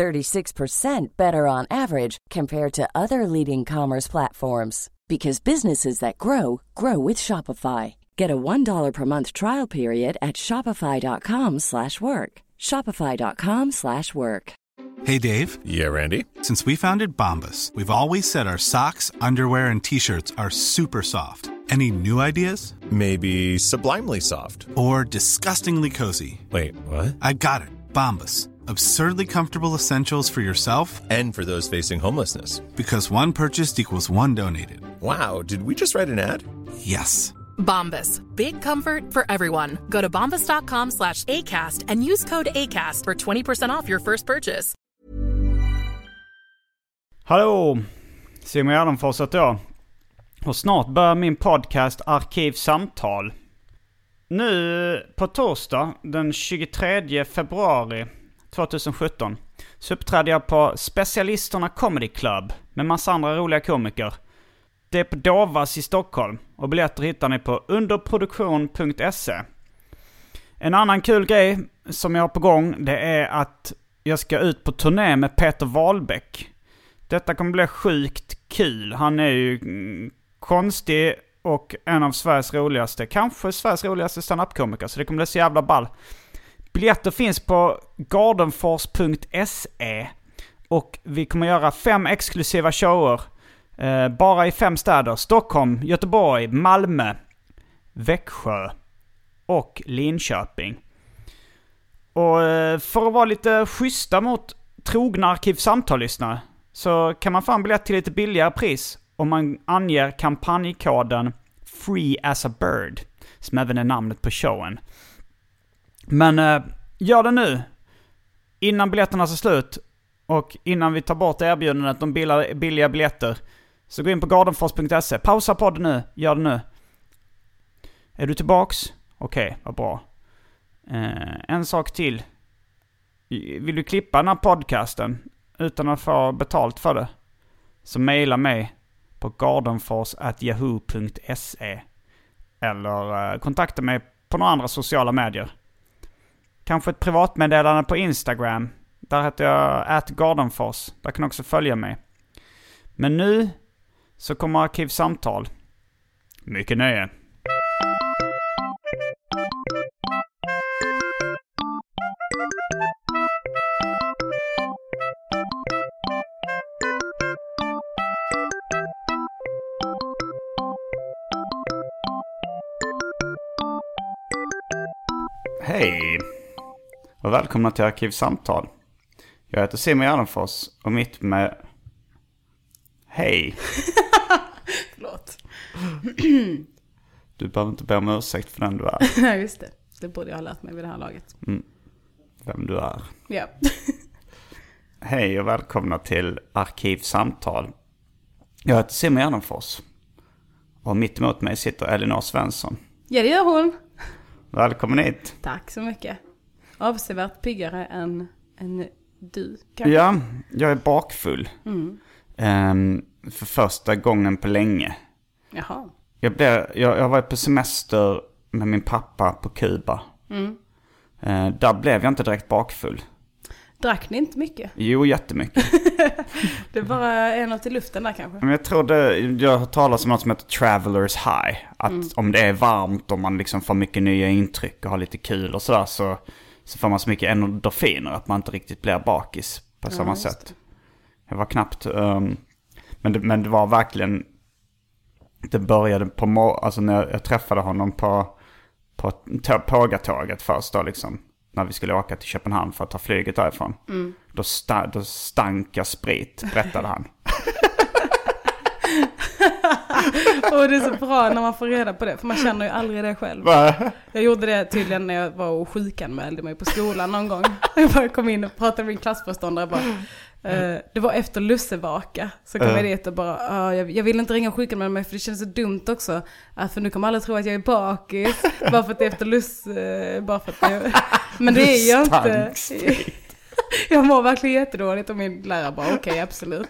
36% better on average compared to other leading commerce platforms because businesses that grow grow with Shopify. Get a $1 per month trial period at shopify.com/work. shopify.com/work. Hey Dave. Yeah, Randy. Since we founded Bombus, we've always said our socks, underwear and t-shirts are super soft. Any new ideas? Maybe sublimely soft. Or disgustingly cozy. Wait, what? I got it. Bombus. Absurdly comfortable essentials for yourself And for those facing homelessness. because one purchased equals one donated. Wow, did we just write an ad? Yes. Bombas. Big comfort for everyone. Go to bombas.com slash ACAST and use code ACAST for 20% off your first purchase. Hallå! Simon Gärdenfors heter jag. Och snart börjar min podcast Arkivsamtal. Nu på torsdag den 23 februari 2017 så uppträdde jag på Specialisterna Comedy Club med massa andra roliga komiker. Det är på Dovas i Stockholm och biljetter hittar ni på underproduktion.se. En annan kul grej som jag har på gång det är att jag ska ut på turné med Peter Wahlbeck. Detta kommer bli sjukt kul. Han är ju mm, konstig och en av Sveriges roligaste, kanske Sveriges roligaste standup-komiker. Så det kommer bli så jävla ball. Biljetter finns på gardenfors.se. Och vi kommer göra fem exklusiva shower. Eh, bara i fem städer. Stockholm, Göteborg, Malmö, Växjö och Linköping. Och eh, för att vara lite schyssta mot trogna Arkivsamtal-lyssnare så kan man få en biljett till lite billigare pris om man anger kampanjkoden Free as a Bird, som även är namnet på showen. Men eh, gör det nu, innan biljetterna tar slut och innan vi tar bort erbjudandet om billiga, billiga biljetter. Så gå in på gardenfors.se, pausa podden nu, gör det nu. Är du tillbaks? Okej, vad bra. Eh, en sak till. Vill du klippa den här podcasten utan att få betalt för det? Så mejla mig på gardenfors.yahoo.se Eller eh, kontakta mig på några andra sociala medier. Kanske ett privatmeddelande på Instagram. Där heter jag atgardenfors. Där kan du också följa mig. Men nu så kommer Arkivsamtal. Mycket nöje. Och välkomna till Arkivsamtal. Jag heter Simon Gärdenfors och mitt med... Hej! Förlåt. Du behöver inte be om ursäkt för den du är. Nej, just det. Det borde jag ha lärt mig vid det här laget. Vem du är. Ja. Hej och välkomna till Arkivsamtal. Jag heter Simon Gärdenfors. Och mitt emot mig sitter Elinor Svensson. ja, det gör hon. Välkommen hit. Tack så mycket. Avsevärt piggare än, än du kanske. Ja, jag är bakfull. Ehm, för första gången på länge. Jaha. Jag, blev, jag, jag var på semester med min pappa på Kuba. Eh, där blev jag inte direkt bakfull. Drack ni inte mycket? Jo, jättemycket. Det bara är något i luften där kanske. Men jag tror det, jag har talas om något som heter travelers high. Att om det är varmt och man liksom får mycket nya intryck och har lite kul och sådär så, så får man så mycket endorfiner att man inte riktigt blir bakis på samma just sätt. Jag var knappt, ehm, men, det, men det var verkligen, det började på mor- alltså när jag, jag träffade honom på, på tå- Pågatåget först då liksom. När vi skulle åka till Köpenhamn för att ta flyget därifrån. Då, sta, då stank jag sprit, berättade han. Och det är så bra när man får reda på det, för man känner ju aldrig det själv. Jag gjorde det tydligen när jag var och sjukanmälde mig på skolan någon gång. Jag bara kom in och pratade med min klassföreståndare bara, Eh, det var efter lussebaka. Så kom jag dit och bara, ah, jag, jag vill inte ringa och sjukanmäla mig för det känns så dumt också. Ah, för nu kommer alla tro att jag är bakis. bara för att det är efter luss... eh, bara för att jag, men det är jag inte. Jag mår verkligen jättedåligt och min lärare bara okej absolut.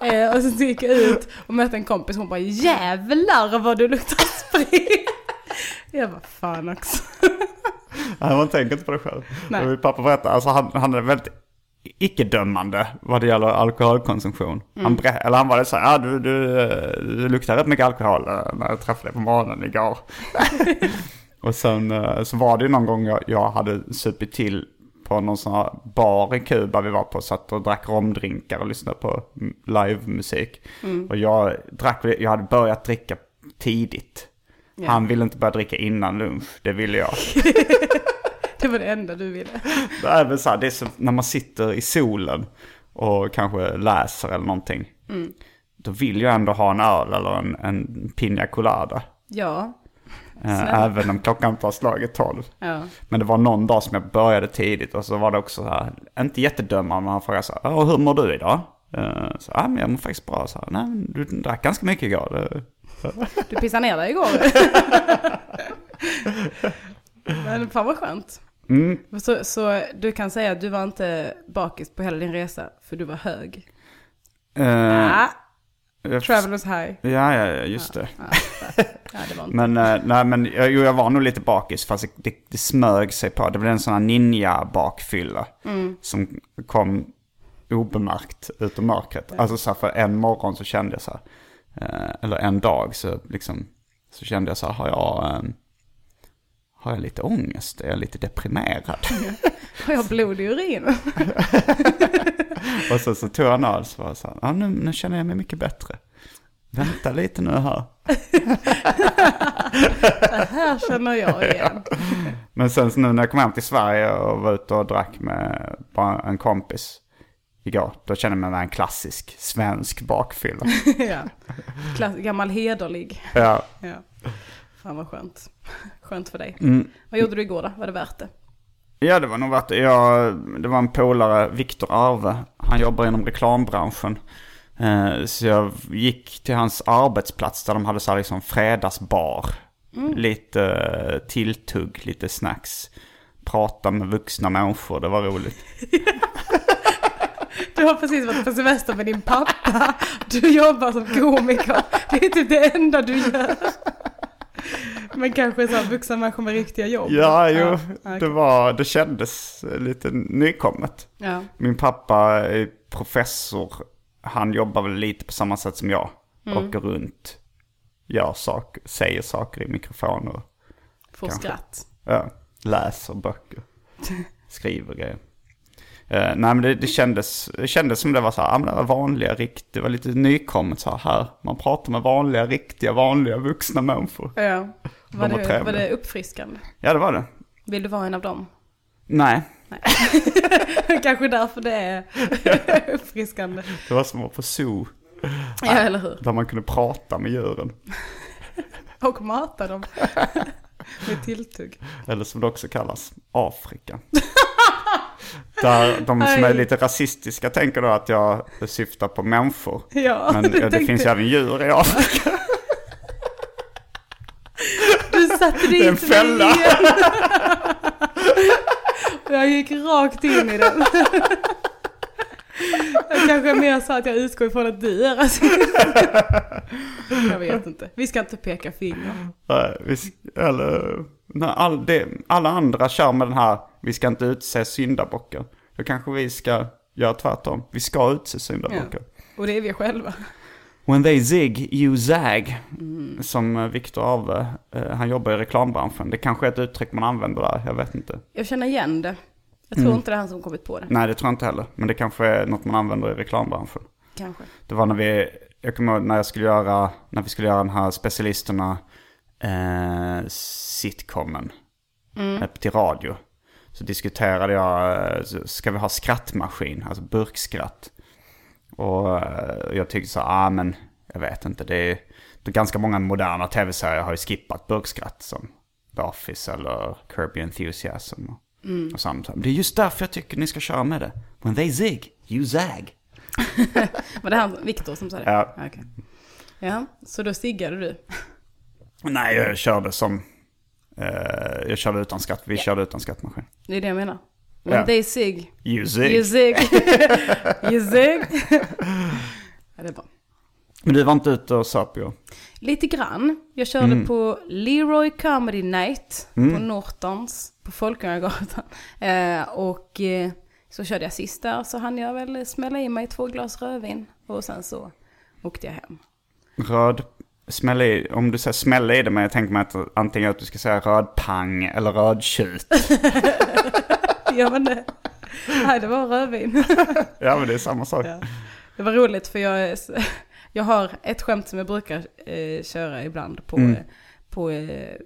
Eh, och så gick jag ut och mötte en kompis hon bara jävlar vad du luktar sprit. Jag bara fan också. Nej, man tänker inte på det själv. Nej. Pappa berättade, alltså han, han är väldigt icke-dömande vad det gäller alkoholkonsumtion. Han, berä- eller han var det så här, ja, du, du, du luktar rätt mycket alkohol eh, när jag träffade dig på morgonen igår. och sen eh, så var det någon gång jag, jag hade supit till på någon sån här bar i Kuba vi var på, satt och drack romdrinkar och lyssnade på mm, livemusik. Och jag drack, jag hade börjat dricka tidigt. Han ville inte börja dricka innan lunch, det ville jag. Det var det enda du ville. Det är väl så här, det är som när man sitter i solen och kanske läser eller någonting. Då vill jag ändå ha en öl eller en, en pina colada. Ja. Eh, även om klockan har slagit tolv. Ja. Men det var någon dag som jag började tidigt och så var det också så här, inte jättedömande, men han frågade så här, "Ja, hur mår du idag? Eh, Så, ja, men jag mår faktiskt bra. Så här, Nej, du drack ganska mycket igår. Det- Du pissade ner dig igår. Men fan vad skönt. Mm. Så, så du kan säga att du var inte bakis på hela din resa för du var hög? Eh, Ah, jag- travelers high. Ja, ja, ja, just det. Ja, det var inte. Men, eh, nej, men jag, jag var nog lite bakis fast det, det, det smög sig på. Det blev en sån här ninja-bakfylla. Som kom obemärkt ut ur mörkret. Alltså så här, för en morgon så kände jag så här. Eh, eller en dag så liksom. Så kände jag så här, har jag, eh, har jag lite ångest? Är jag lite deprimerad? Har jag blod i urinen? Och så, så tog så var jag så här, ja, nu, nu känner jag mig mycket bättre. Vänta lite nu här. Här känner jag igen. Men sen nu när jag kom hem till Sverige och var ute och drack med en kompis igår. Då kände jag mig en klassisk svensk bakfylla. ja. Klass, gammal hederlig. ja. Ja. Fan vad skönt. Skönt för dig. Mm. Vad gjorde du igår då? Var det värt det? ja, det var nog värt det. Jag, det var en polare, Viktor Arve. Han jobbar inom reklambranschen. Eh, Så jag gick till hans arbetsplats där de hade så här liksom fredagsbar. Lite eh, tilltugg, lite snacks. Prata med vuxna människor, det var roligt. Du har precis varit på semester med din pappa. Du jobbar som komiker. Det är typ det enda du gör. Men kanske så här vuxna människor med riktiga jobb. Ja, jo, okej. det, var, det kändes lite nykommet. Ja. Min pappa är professor. Han jobbar väl lite på samma sätt som jag. Åker runt, gör saker, säger saker i mikrofoner. Får Kanske. skratt. Ja, läser böcker, skriver grejer. Eh, nej men det, det, kändes, det kändes som det var så här, ja, men det var vanliga, rikt, det var lite nykommet så här. Man pratar med vanliga, riktiga, vanliga vuxna människor. Ja. Var, De var det, var det uppfriskande? Ja det var det. Vill du vara en av dem? Nej, Kanske därför det är uppfriskande. det var som att vara på zoo. Ja, eller hur? Där man kunde prata med djuren. Och mata dem med tilltugg. Eller som det också kallas, Afrika. Där de som är lite rasistiska tänker då att jag syftar på människor. Ja, Men det det finns ju även djur i Afrika. Du satte dit Det är en fälla. Och Jag gick rakt in i den. Jag kanske mer sa att jag utgår ifrån att du är rasist. Jag vet inte. Vi ska inte peka finger. Nej, vi sk- Eller, när all det, alla andra kör med den här, vi ska inte utse syndabockar. Då kanske vi ska göra tvärtom. Vi ska utse Ja. syndabockar. Och det är vi själva. When they zig, you zag. Som eh, Viktor Arve, eh, han jobbar i reklambranschen. Det kanske är ett uttryck man använder där, jag vet inte. Jag känner igen det. Jag tror inte det är han som kommit på det. Nej, det tror jag inte heller. Men det kanske är något man använder i reklambranschen. Kanske. Det var när vi, jag kommer ihåg när jag skulle göra, när vi skulle göra den här specialisterna eh, sitcomen eh, till radio. Så diskuterade jag, eh, ska vi ha skrattmaskin, alltså burkskratt. Och eh, jag tyckte så, ah men jag vet inte, det är, det är ganska många moderna tv-serier har ju skippat burkskratt som The Office eller Kirby Enthusiasm. Och, och sånt. Det är just därför jag tycker ni ska köra med det. When they zig, you zag. Var det han, Viktor som sa det? Ja. okej. Ja, så då ciggade du? Nej, jag körde som... eh, jag körde utan skatt. Vi körde utan skattmaskin. Det är det jag menar. When Ja. they sig, You you see. zig. you zig. ja, det är bra. Men du var inte ute och söp ju. Lite grann. Jag körde på Leroy Comedy Night på Nortons på Folkungagatan. Eh, och eh, så körde jag sist där så hann jag väl smälla i mig två glas rödvin. Och sen så åkte jag hem. Röd... Smäll i, om du säger smälla i det, men jag tänker mig att antingen att du ska säga rödpang eller rödtjut. Ja men det, nej, det var rödvin. ja, men det är samma sak. Ja. Det var roligt för jag, jag har ett skämt som jag brukar eh, köra ibland på, Mm. eh, på eh,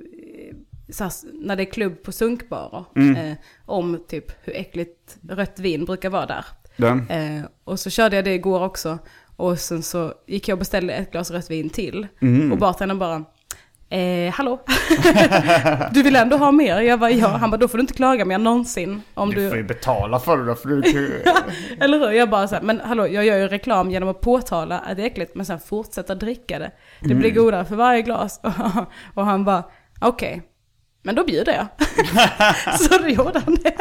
SAS, när det är klubb på sunkbarer. Mm. Eh, om typ hur äckligt rött vin brukar vara där. Eh, och så körde jag det igår också. Och sen så gick jag och beställde ett glas rött vin till. Mm. Och bartendern bara, eh, hallå? du vill ändå ha mer? Jag bara, ja. Han bara, då får du inte klaga mer någonsin. Om Du du... får ju betala för det då, för du. Eller hur? Jag bara så här, men hallå, jag gör ju reklam genom att påtala att det är äckligt, men sen fortsätta dricka det. Det blir godare för varje glas. Och han bara, okej, men då bjuder jag. så då gjorde han det.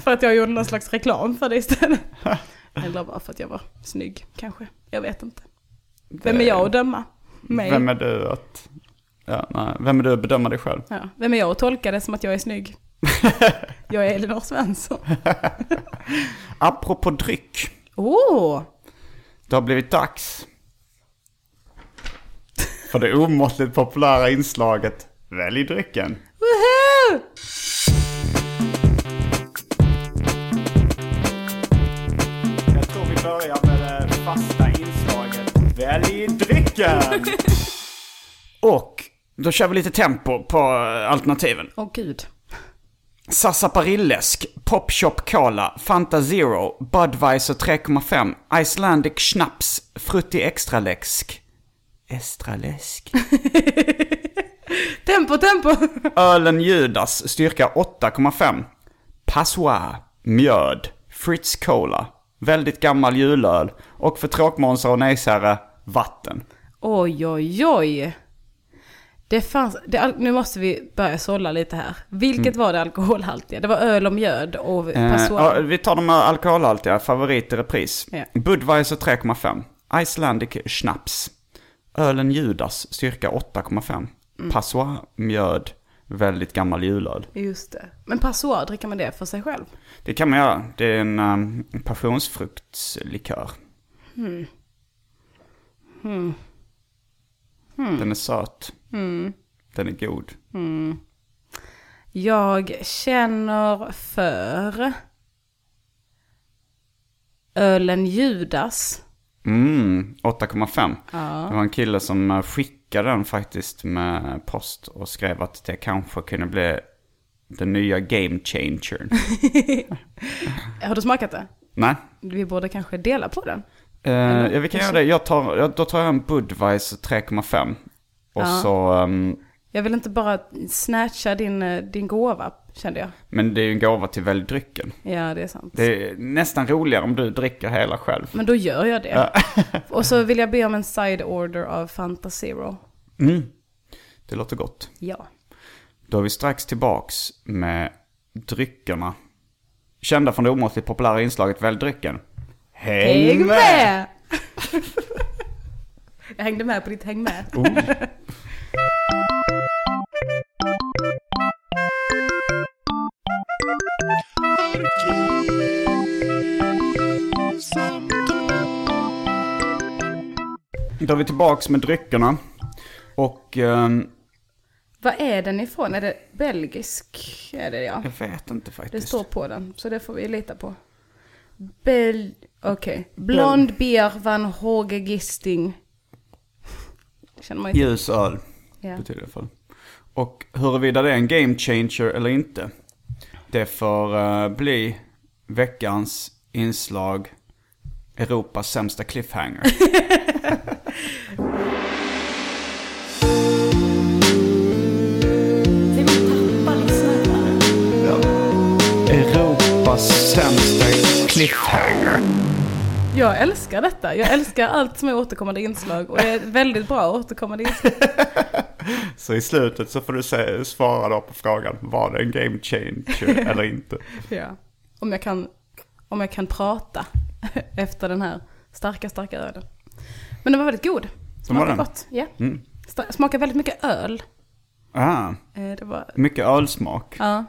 För att jag gjorde någon slags reklam för det istället. Eller bara för att jag var snygg, kanske. Jag vet inte. Vem är jag att döma? Mig? Vem är du att... Ja, nej. Vem är du att bedöma dig själv? Ja. Vem är jag att tolka det som att jag är snygg? jag är Elinor Svensson. Apropå dryck. Åh! Det har blivit dags. För det omåttligt populära inslaget Välj drycken. Woohoo! Drycken. Och då kör vi lite tempo på alternativen. Åh gud. Sarsaparilläsk, Pop Shop Cola, Fanta Zero, Budweiser 3,5, Icelandic Schnaps, Frutti Extra Läsk. Extra läsk. Tempo, tempo! Ölen Judas, styrka 8,5. Passoir, mjöd, Fritz Cola, väldigt gammal julöl och för tråkmånsar och nejsare, vatten. Oj, oj, oj. Det fanns, det, nu måste vi börja sålla lite här. Vilket var det alkoholhaltiga? Det var öl och mjöd och Eh, passoir. ja, vi tar de alkoholhaltiga, favorit i repris. Ja. Budweiser 3,5. Icelandic Schnaps. Ölen Judas, styrka 8,5. Mm. Passoir, mjöd, väldigt gammal julöl. Just det. Men passoir, dricker man det för sig själv? Det kan man göra. Det är en um, passionsfruktslikör. Den är söt. Den är god. Jag känner för ölen Judas. Mm, 8,5. Ja. Det var en kille som eh, skickade den faktiskt med post och skrev att det kanske kunde bli den nya game changern. Har du smakat det? Nej. Vi borde kanske dela på den. Uh, ja, vi kan göra det. Jag tar, jag, då tar jag en Budweiser 3,5. Och Ja. så, ehm, Jag vill inte bara snatcha din, eh, din gåva, kände jag. men det är ju en gåva till välj drycken. Ja, det är sant. Det är nästan roligare om du dricker hela själv. Men då gör jag det. och så vill jag be om en side order av Fanta Zero. Mm. Det låter gott. Ja. Då är vi strax tillbaks med dryckerna. Kända från det omåttligt populära inslaget Välj drycken. Häng, Häng med! med! jag hängde med på ditt häng med. Oh. Då är vi tillbaks med dryckerna. Och ehm, Vad är den ifrån? Är det belgisk? Är det ja. jag vet inte Det faktiskt. står på den, så det får vi lita på. Bel... Okej. Blond beer van Hoge Gisting. Det känner man inte. Ljus öl Ja. betyder det i alla fall. Och huruvida det är en game changer eller inte. Det får eh, bli veckans inslag Europas sämsta cliffhanger. Europas sämsta cliffhanger. Jag älskar detta. Jag älskar allt som är återkommande inslag och det är väldigt bra återkommande inslag. Så i slutet så får du se, svara då på frågan, var det en game changer eller inte? Ja. Om jag kan, om jag kan prata efter den här starka, starka ölen. Men den var väldigt god. Smakade gott. Ja. Mm. Smakar väldigt mycket öl. Ah, Eh, Det var, mycket ölsmak. ja.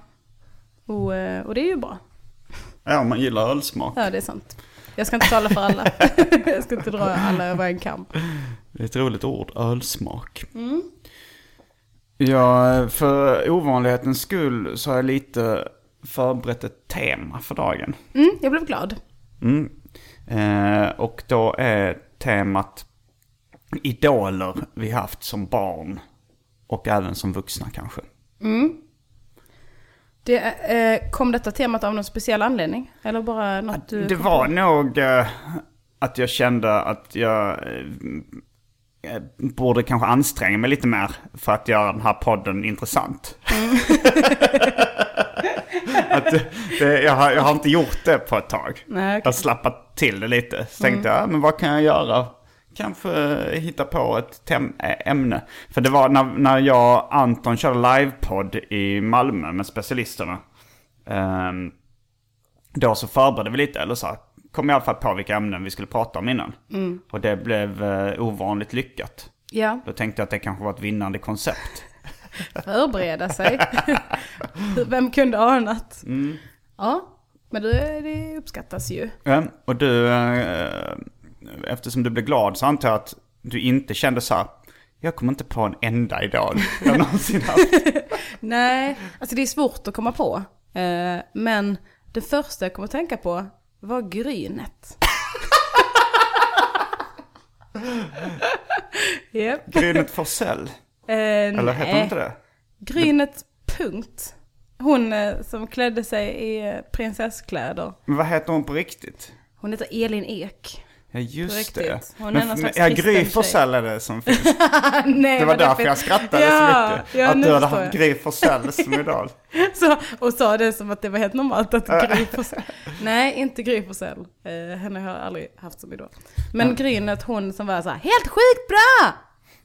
Och, eh, och det är ju bra. Ja, man gillar ölsmak. Ja, det är sant. Jag ska inte tala för alla. jag ska inte dra alla över en kam. Det är ett roligt ord, ölsmak. Ja, för ovanlighetens skull så har jag lite förberett ett tema för dagen. Mm, jag blev glad. Mm. Eh, och då är temat idoler vi haft som barn. Och även som vuxna kanske. Det, eh, kom detta temat av någon speciell anledning? Eller bara något du... Det var på? nog eh, att jag kände att jag eh, borde kanske anstränga mig lite mer för att göra den här podden intressant. att det, jag, har, jag har inte gjort det på ett tag. Nej, Jag okej. har slappat till det lite. Så tänkte jag, men vad kan jag göra? Kanske hitta på ett ämne. För det var när, när jag och Anton körde livepodd i Malmö med specialisterna. Ehm, då så förberedde vi lite, eller så här, kom i alla fall på vilka ämnen vi skulle prata om innan. Och det blev eh, ovanligt lyckat. Ja, Då tänkte jag att det kanske var ett vinnande koncept. förbereda sig. Vem kunde anat? Mm. Ja, men det, det uppskattas ju. Ja, och du, eh, eftersom du blev glad så antar jag att du inte kände så här, jag kommer inte på en enda idol jag någonsin haft. Nej, alltså det är svårt att komma på. Eh, men det första jag kom att tänka på var grynet. Japp. Grynet Forsell, Eh, eller heter hon inte det? Grynet punkt. Hon eh, som klädde sig i prinsesskläder. Men vad heter hon på riktigt? Hon heter Elin Ek. Ja just det. Hon Men, slags ja, Gry. Forssell är det som finns. Nej, Det var men därför jag skrattade ja, så mycket. Ja, att du hade haft. Gry Forssell som idol. Så, och sa det som att det var helt normalt att Gry Forssell. Nej, inte Gry Forssell. Eh, henne har jag aldrig haft som idol. Men Grynet, hon som var så här, helt sjukt bra!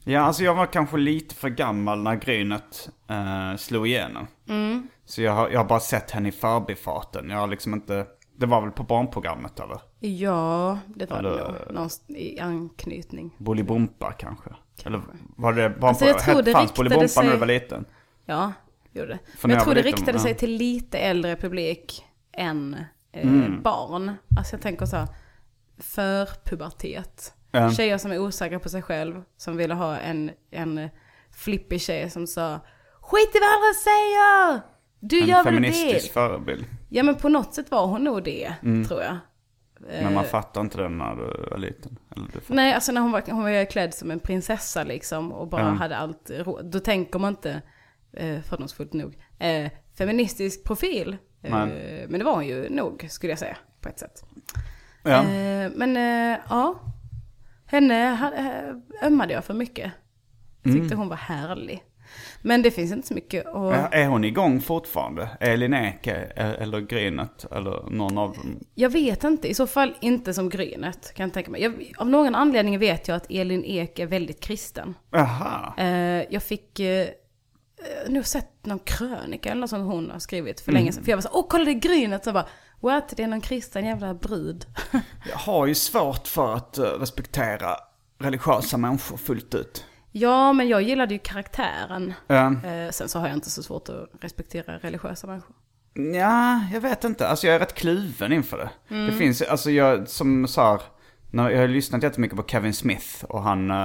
Ja, alltså jag var kanske lite för gammal när Grynet eh, slog igenom. Mm. Så jag har, jag har bara sett henne i förbifarten. Jag har liksom inte... Det var väl på barnprogrammet eller? Ja, det var det Eller- nog. Någonstans i anknytning. Bolibompa kanske? Eller var det barnprogram? Alltså, jag tror det Fanns Bolibompa när sig- du var liten? Ja, gjorde det. För Men när jag jag tror det liten, riktade ja. sig till lite äldre publik än eh, Mm. barn. Alltså jag tänker så här, för pubertet. Ja. Tjejer som är osäkra på sig själv, som ville ha en, en flippig tjej som sa Skit i vad andra säger! Du En gör väl feministisk det? förebild. Ja men på något sätt var hon nog det, tror jag. Men man fattar inte det när du var liten. Nej, alltså när hon var, hon var klädd som en prinsessa liksom och bara Ja. hade allt. Då tänker man inte, eh, fördomsfullt nog, eh, feministisk profil. Eh, men det var hon ju nog, skulle jag säga, på ett sätt. Ja. Eh, men eh, ja, henne eh, ömmade jag för mycket. Jag tyckte Mm. hon var härlig. Men det finns inte så mycket att... Ja, Är hon igång fortfarande? Elin Ek eh, eller Grynet eller någon av dem? Jag vet inte, i så fall inte som Grynet kan jag tänka mig. Jag, av någon anledning vet jag att Elin Ek är väldigt kristen. Jaha. Eh, jag fick eh, eh, nog sett någon krönika eller något som hon har skrivit för länge sedan. För jag var så åh kolla det är Grynet. Så jag bara, what? Det är någon kristen jävla brud. Jag har ju svårt för att eh, respektera religiösa människor fullt ut. Ja, men jag gillade ju karaktären. Ja. Eh, sen så har jag inte så svårt att respektera religiösa människor. Ja, jag vet inte. Alltså jag är rätt kluven inför det. Mm. Det finns, alltså jag som så här, jag har lyssnat jättemycket på Kevin Smith och han, eh,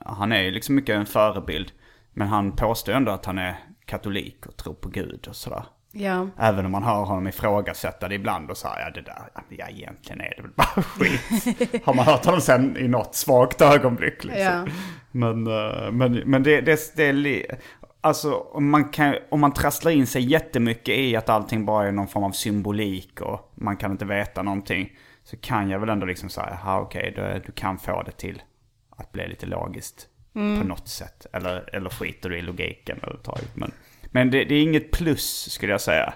han är ju liksom mycket en förebild. Men han påstår ändå att han är katolik och tror på Gud och sådär. Ja, Även om man hör honom ifrågasätta det ibland och säga ja det där, ja egentligen är det väl bara skit. har man hört honom sen i något svagt ögonblick liksom. Ja. Men, eh, men, men det, det, det är Alltså om man, kan, om man trasslar in sig jättemycket i att allting bara är någon form av symbolik och man kan inte veta någonting. Så kan jag väl ändå liksom säga, ja okej, du, du kan få det till att bli lite logiskt på något sätt. Eller, eller skiter du i logiken överhuvudtaget. Men, men det, det är inget plus skulle jag säga.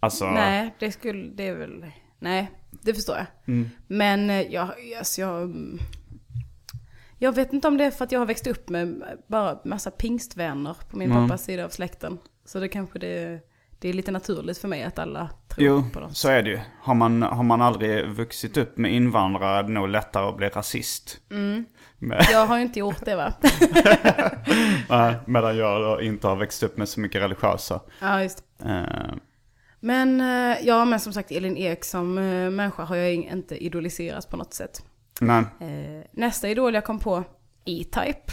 Alltså, nej, det skulle, det är väl, Nej, det förstår jag. Mm. Men eh, jag, alltså, jag, mm, jag vet inte om det är för att jag har växt upp med bara massa pingstvänner på min Mm. pappas sida av släkten. Så det kanske det, det är lite naturligt för mig att alla tror Jo, på dem. så är det ju. Har man, har man aldrig vuxit upp med invandrare är det nog lättare att bli rasist. Men, Jag har ju inte gjort det va? nej, medan jag inte har växt upp med så mycket religiösa. ja, just. Eh, Men eh, ja, men som sagt Elin Ek som eh, människa har jag inte idoliserats på något sätt. nej, nästa idol jag kom på, E-Type.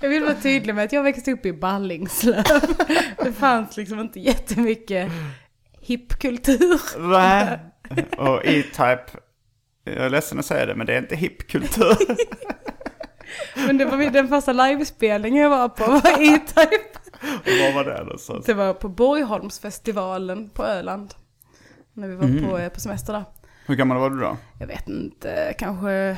jag vill vara tydlig med att jag växte upp i Ballingslöv. Det fanns liksom inte jättemycket hippkultur. nej. Och E-Type, jag är ledsen att säga det, men det är inte hippkultur. Men det var den första livespelningen jag var på var E-Type. Vad var det någonstans? Det var på Borgholmsfestivalen på Öland. När vi var Mm. på, eh, på semester där. Hur gammal var du då? Jag vet inte, kanske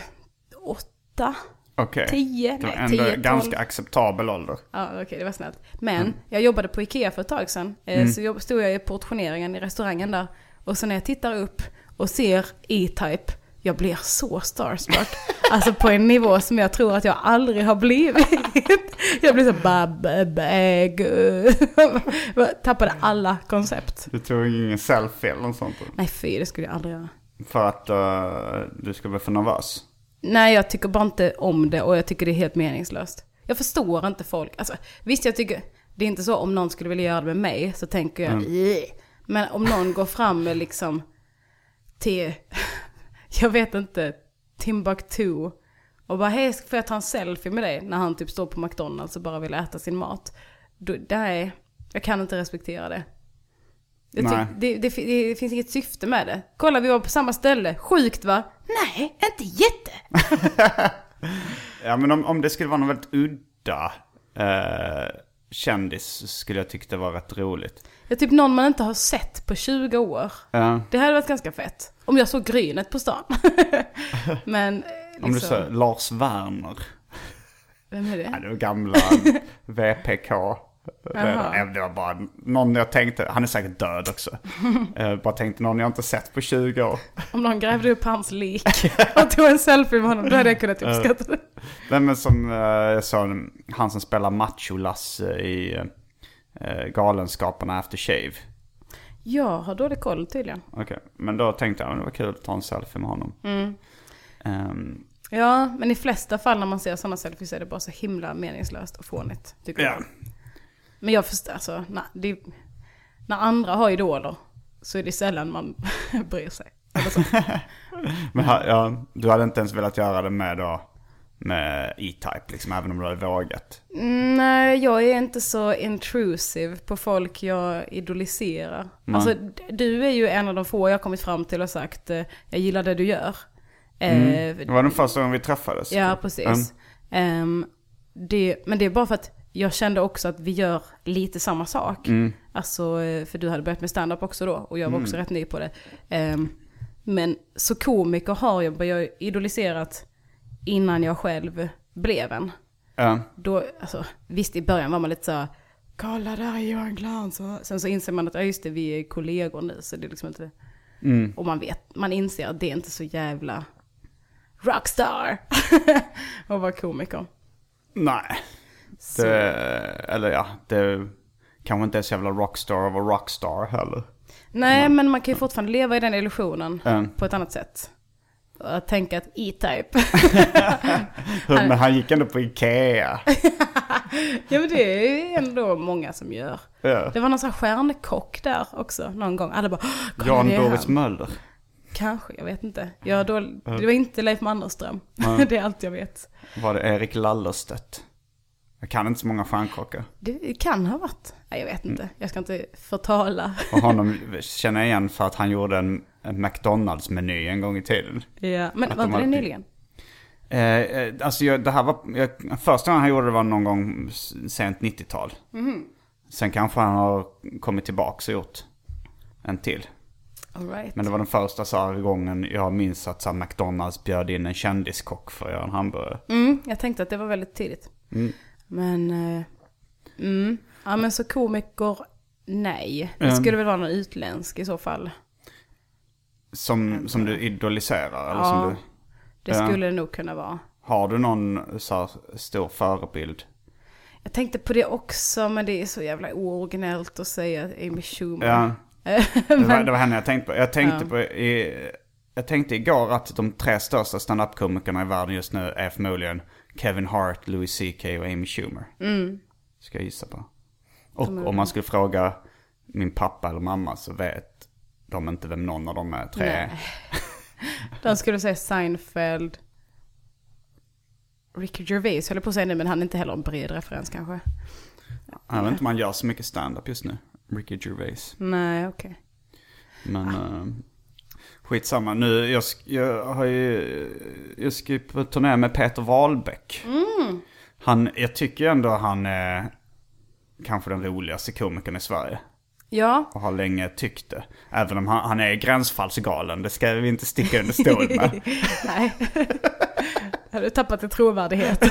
åtta, Okej. tio, Det var nej ändå tio, ganska tolv. acceptabel ålder. Ja, okej, det var snällt. Men jag jobbade på Ikea för ett tag sedan. Eh, Mm. Så stod jag i portioneringen i restaurangen där. Och så när jag tittar upp och ser E-Type, jag blir så starstruck. alltså på en nivå som jag tror att jag aldrig har blivit. jag blir så bab, bag. Tappade alla koncept. Du tog ingen selfie eller något sånt? Nej fy, det skulle jag aldrig göra. För att eh, du skulle bli för nervös? Nej, jag tycker bara inte om det och jag tycker det är helt meningslöst. Jag förstår inte folk. Alltså, visst, jag tycker, det är inte så om någon skulle vilja göra det med mig så tänker jag, "Ih." men om någon går fram med liksom till, jag vet inte, Timbuktu och bara hej, får jag ta en selfie med dig? När han typ står på McDonalds och bara vill äta sin mat. Nej, jag kan inte respektera det. Tyck, det, det, det finns inget syfte med det. Kolla, vi var på samma ställe. Sjukt va? Nej, inte jätte. Ja men om, om det skulle vara någon väldigt udda eh, kändis skulle jag tycka det var rätt roligt. Ja, typ någon man inte har sett på 20 år. Ja, Det hade varit ganska fett. Om jag såg Grynet på stan. Men, liksom, om du säger Lars Werner. vem är Ja, det? det var gamla VPK. Jaha. Det, var bara någon jag tänkte, han är säkert död också. Eh, bara tänkte någon jag inte sett på 20 år. Om någon grävde upp hans lik och tog en selfie med honom, då hade jag kunnat uppskatta det. Nej men som eh, jag sa, han som spelar Macho-Lasse i eh, Galenskaparna After Shave. Jag har dålig koll tydligen. Okej, men då tänkte jag att det var kul att ta en selfie med honom. Mm. Ehm, Ja, men i flesta fall när man ser sådana selfies är det bara så himla meningslöst och fånigt, tycker ja. jag. Men jag förstår, alltså, när, det, när andra har idoler så är det sällan man bryr sig. Men ja, du hade inte ens velat göra det med då, med E-Type liksom, även om du hade vågat. Mm, Nej, jag är inte så intrusive på folk jag idoliserar. Nej. Alltså, du är ju en av de få jag kommit fram till och sagt, eh, jag gillar det du gör. Mm. Eh, Det var den första gången vi träffades. Ja, precis. Ehm, det, men det är bara för att jag kände också att vi gör lite samma sak. Mm. Alltså, eh, för du hade börjat med stand-up också då och jag var också rätt ny på det. Ehm, men så komiker har jag börjat idoliserat innan jag själv blev en. Ja. Då, alltså, visst i början var man lite så kolla där är Johan Glans. Sen så inser man att, ja just det, vi är kollegor nu så det är liksom inte... Mm. Och man vet, man inser att det är inte så jävla rockstar att vara komiker. Nej. Så, Det, eller ja, det kanske inte är så jävla rockstar av vara rockstar heller. nej, men man kan ju fortfarande leva i den illusionen Mm. på ett annat sätt. Att tänka att E-Type, Men han gick ändå på Ikea. ja men det är ändå många som gör. Ja. Det var någon sån här stjärnkock där också någon gång. Alla bara, Jan Boris. Möller. Kanske, jag vet inte. Jag då, det var inte Leif Mannerström. det är allt jag vet. Var det Erik Lallerstedt? Jag kan inte så många stjärnkockar. Det kan ha varit. Nej, jag vet inte. Jag ska inte förtala. Och honom känner jag igen för att han gjorde en, en McDonalds-meny en gång i tiden. Ja, men Att var de inte det alltid- nyligen? Eh, eh, alltså jag, det här var, jag, första gången han gjorde det var någon gång sent 90-tal. Sen kanske han har kommit tillbaka och gjort en till. All right. Men det var den första så här, gången jag minns att så här, McDonalds bjöd in en kändiskock för att göra en hamburgare. Mm, jag tänkte att det var väldigt tidigt. Men, eh, mm. Ja men så komiker Nej, det Mm. skulle väl vara någon utländsk i så fall. Som, som du idoliserar? Eller Ja. som du, Det skulle det nog kunna vara. har du någon så här, stor förebild? Jag tänkte på det också, men det är så jävla ooriginellt att säga Amy Schumer. Ja, det var, Men- det var henne jag tänkte på. Jag tänkte, Ja. på i, jag tänkte igår att de tre största standup-komikerna i världen just nu är förmodligen Kevin Hart, Louis CK och Amy Schumer. Mm. Ska jag gissa på. Och om man skulle fråga min pappa eller mamma så vet de inte vem någon av de är tre är. Nej. De skulle säga Seinfeld. Ricky Gervais höll på att säga nu, men han är inte heller en bred referens kanske. Jag vet inte om man gör så mycket stand-up just nu. Ricky Gervais. Nej, okej. Men uh, skitsamma. Nu, jag, jag har ju, jag ska ju på turné med Peter Wahlbeck. Han, jag tycker ändå han är kanske den roligaste komikern i Sverige. Ja, Och har länge tyckt det. Även om han, han är gränsfallsgalen, det ska vi inte sticka under stol med. nej. Har du tappat i trovärdighet?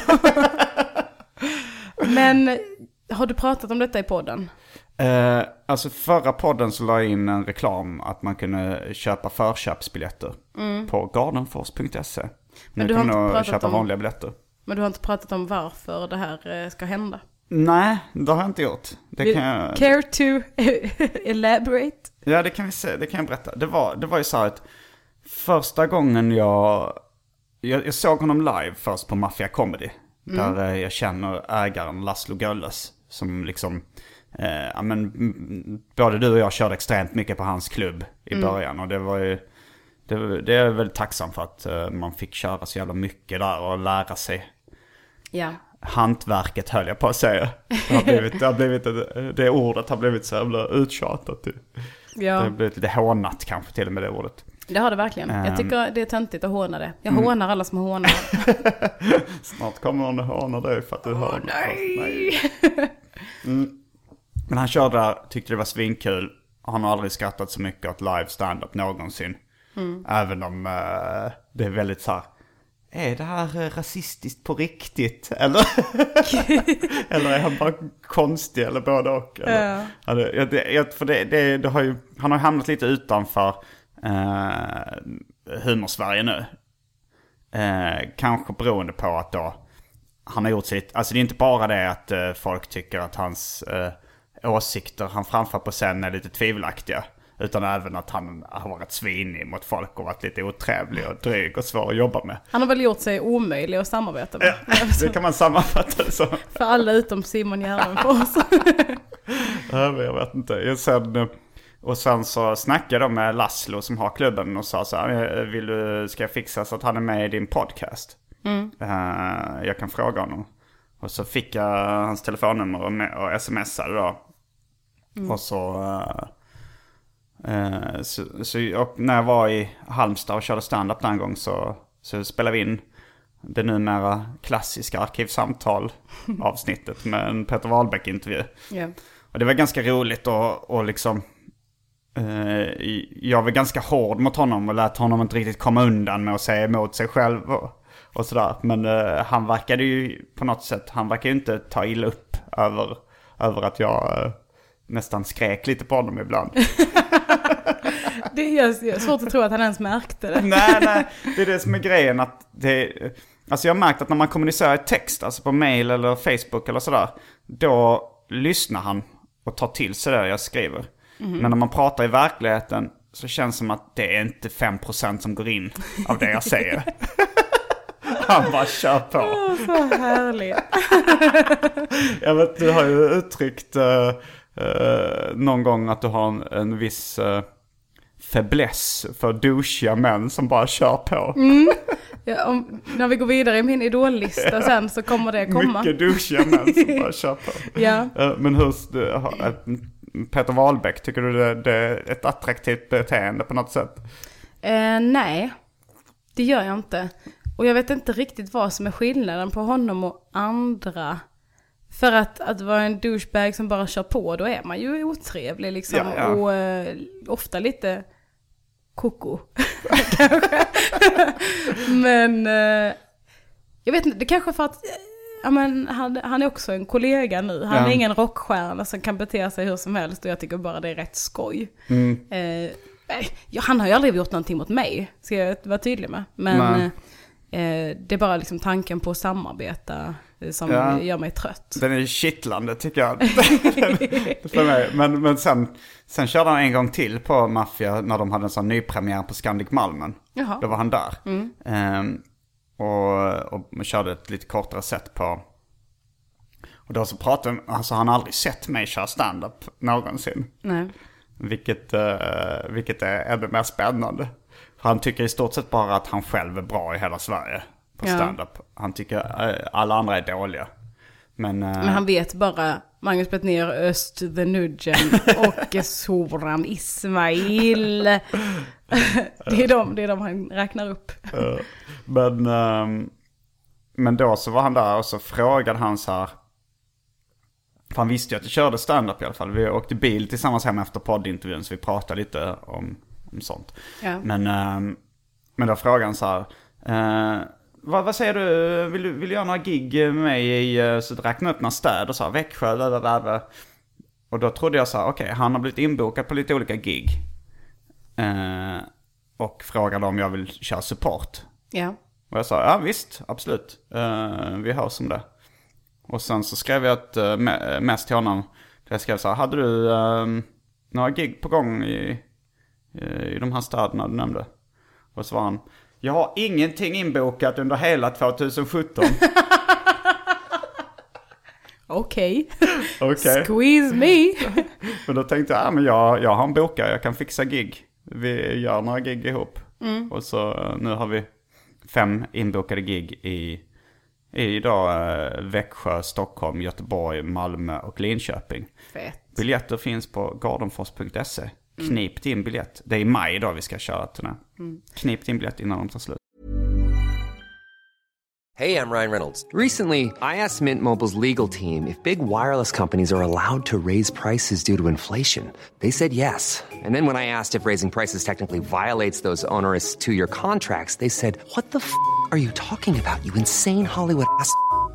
men har du pratat om detta i podden? Eh, alltså förra podden så la jag in en reklam att man kunde köpa förköpsbiljetter på gardenfors.se. Men du kan inte nog köpa om- vanliga biljetter. Men du har inte pratat om varför det här eh, ska hända? Nej, det har jag inte gjort. Det Vill- kan jag, Care to elaborate? ja, det kan, vi se, det kan jag berätta. Det var, det var ju så här att första gången jag, jag, jag såg honom live först på Mafia Comedy. Där eh, jag känner ägaren Laszlo Gölles. Som liksom, ja men mm, både du och jag körde extremt mycket på hans klubb i början. Och det var ju, det, det är jag väldigt tacksam för att eh, man fick köra så jävla mycket där och lära sig Ja. hantverket höll jag på att säga. Det, har blivit, det, har blivit, det ordet har blivit så jävla uttjatat. Det Ja, har blivit lite hånat kanske till och med det ordet. det har det verkligen. Ehm. Jag tycker det är töntigt att håna det. Jag Mm. hånar alla som hånar. Snart kommer någon och hånar dig för att du hör nej. Mm. Men han körde där, tyckte det var svinkul. Han har aldrig skrattat så mycket åt live stand-up någonsin. Även om eh, det är väldigt så här. Är det här eh, rasistiskt på riktigt? Eller, eller är han bara konstig eller både och? Eller? Ja. Ja, det, för det, det, det har ju, han har hamnat lite utanför eh, humorsverige nu. Eh, kanske beroende på att då han har gjort sitt, alltså det är inte bara det att eh, folk tycker att hans eh, åsikter han framför på scen är lite tvivelaktiga. Utan även att han har varit svinig mot folk och varit lite otrevlig och dryg och svår att jobba med. Han har väl gjort sig omöjlig att samarbeta med. Det kan man sammanfatta det som. För alla utom Simon Gärdenfors. Ja, Jag vet inte. Jag sen, och sen så snackade jag med Laszlo som har klubben och sa så här, "Eh, vill du, ska jag fixa så att han är med i din podcast? Eh, jag kan fråga honom. Och så fick jag hans telefonnummer och smsade då. Och så, eh, eh, så, så när jag var i Halmstad och körde stand-up den gång så, så spelade vi in det numera klassiska Arkivsamtal avsnittet med en Peter Wahlbeck-intervju. ja. Och det var ganska roligt och, och liksom... Eh, jag var ganska hård mot honom och lät honom inte riktigt komma undan med att säga emot sig själv och, och sådär. Men eh, han verkade ju på något sätt, han verkar ju inte ta illa upp över, över att jag eh, nästan skrek lite på honom ibland. Det är, svårt att tro att han ens märkte det. nej, nej, det är det som är grejen att det... Alltså jag har märkt att när man kommunicerar i text, alltså på mail eller Facebook eller sådär, då lyssnar han och tar till sig det jag skriver. Men när man pratar i verkligheten så känns det som att det är inte 5% som går in av det jag säger. Han bara kör på. Så härligt. Jag vet, du har ju uttryckt eh, eh, någon gång att du har en, en viss uh, fäbless för douchiga män som bara kör på. Ja, om, när vi går vidare i min idollista sen så kommer det komma. Mycket douchiga män som bara kör på. Ja. Eh, Men hur, eh, Peter Wahlbeck, tycker du det, det är ett attraktivt beteende på något sätt? Eh, nej, det gör jag inte. Och jag vet inte riktigt vad som är skillnaden på honom och andra. För att, att vara en douchebag som bara kör på, då är man ju otrevlig liksom. Ja, ja. Och eh, ofta lite koko, kanske. Men eh, jag vet inte, det kanske för att ja, men han, han är också en kollega nu. Han Ja. är ingen rockstjärna som kan bete sig hur som helst och jag tycker bara det är rätt skoj. Mm. Eh, ja, han har ju aldrig gjort någonting mot mig, ska jag vara tydlig med. Men Nej. eh, det är bara liksom tanken på att samarbeta eh, som Ja. gör mig trött. Den är kittlande tycker jag. För mig. Men, men sen, sen körde han en gång till på Mafia när de hade en sån nypremiär på Scandic Malmen. Jaha. Då var han där. Ehm, och, och man körde ett lite kortare set på... Och då så pratade alltså han har aldrig sett mig köra stand-up någonsin. Nej. Vilket, eh, vilket är ännu mer spännande. För han tycker i stort sett bara att han själv är bra i hela Sverige på Ja. stand-up. Han tycker eh, alla andra är dåliga. Men, eh, Men han vet bara Magnus Bettner, Öst, The Nudgen och Soran Ismail. det, är de, det är de han räknar upp. Eh, men, ehm, men då så var han där och så frågade han så här. För han visste ju att jag körde stand-up i alla fall. Vi åkte bil tillsammans hem efter poddintervjun så vi pratade lite om, om sånt. Ja. Men, ehm, men då frågade han så här. Eh, vad, vad säger du, vill, du, vill du göra några gig med mig i, eh, så räkna upp några städer så här, Växjö, där, där, där. Och då trodde jag så här, okej, han har blivit inbokad på lite olika gig. Eh, och frågade om jag vill köra support. Ja. Och jag sa, ja visst, absolut. Eh, vi hörs om det. Och sen så skrev jag ett uh, mest till honom. Där jag skrev så här, hade du eh, några gig på gång i, eh, i de här städerna du nämnde? Och så var han, jag har ingenting inbokat under hela 2017. Okej. Okej. Squeeze me. Men då tänkte jag, ja men jag, jag har en bokare, jag kan fixa gig. Vi gör några gig ihop. Och så eh, nu har vi fem inbokade gig i, i då, eh, Växjö, Stockholm, Göteborg, Malmö och Linköping. Fett. Biljetter finns på gardenfors.se. Mm. Knip din biljett. Det är i maj då vi ska köra turné. Mm. Knip din biljett innan de tar slut. Hey, I'm Ryan Reynolds. Recently, I asked Mint Mobile's legal team if big wireless companies are allowed to raise prices due to inflation. They said yes. And then when I asked if raising prices technically violates those onerous two year contracts, they said, What the f are you talking about, you insane Hollywood ass?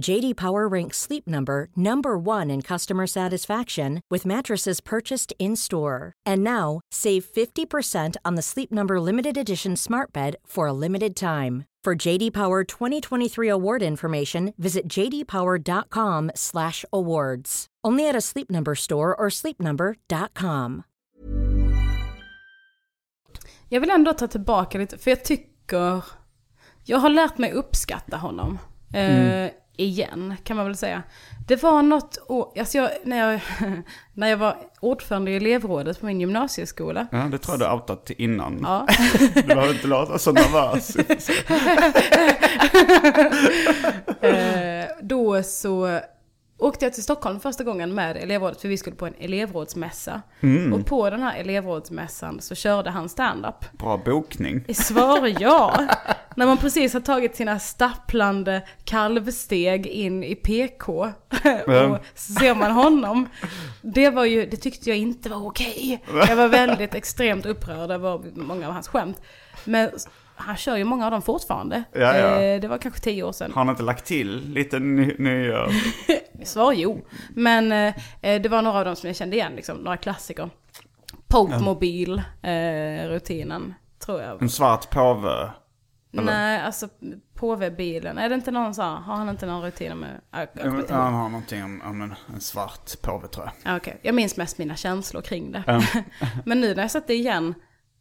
JD Power ranks Sleep Number number 1 in customer satisfaction with mattresses purchased in-store. And now, save 50% on the Sleep Number limited edition Smart Bed for a limited time. For JD Power 2023 award information, visit jdpower.com/awards. Only at a Sleep Number store or sleepnumber.com. Jag vill ändå ta tillbaka lite, för jag tycker... Jag har lärt mig uppskatta honom. Eh, igen, kan man väl säga. Det var något år, alltså jag, när, jag, när jag var ordförande i elevrådet på min gymnasieskola. Ja, det tror jag du outat innan. Ja. Du behöver inte låta så nervös. Eh, då så åkte jag till Stockholm första gången med elevrådet, för vi skulle på en elevrådsmässa. Och på den här elevrådsmässan så körde han stand-up. Bra bokning. Svar ja. När man precis har tagit sina stapplande kalvsteg in i PK. och så ser man honom. Det var ju, det tyckte jag inte var okej. Jag var väldigt extremt upprörd över många av hans skämt. Men han kör ju många av dem fortfarande. Ja, ja. Eh, Det var kanske tio år sedan. Har han inte lagt till lite ny, nya? Svar jo. Men eh, eh, det var några av dem som jag kände igen, liksom, några klassiker. Pokemobil, eh, rutinen, tror jag. En svart påve. Nej, alltså på webbilen. Är det inte någon så här, har han inte någon rutin med... Jag. Han har någonting om, om en, en svart påve tror jag. Ja, Okej, jag minns mest mina känslor kring det. Men nu när jag sett det igen,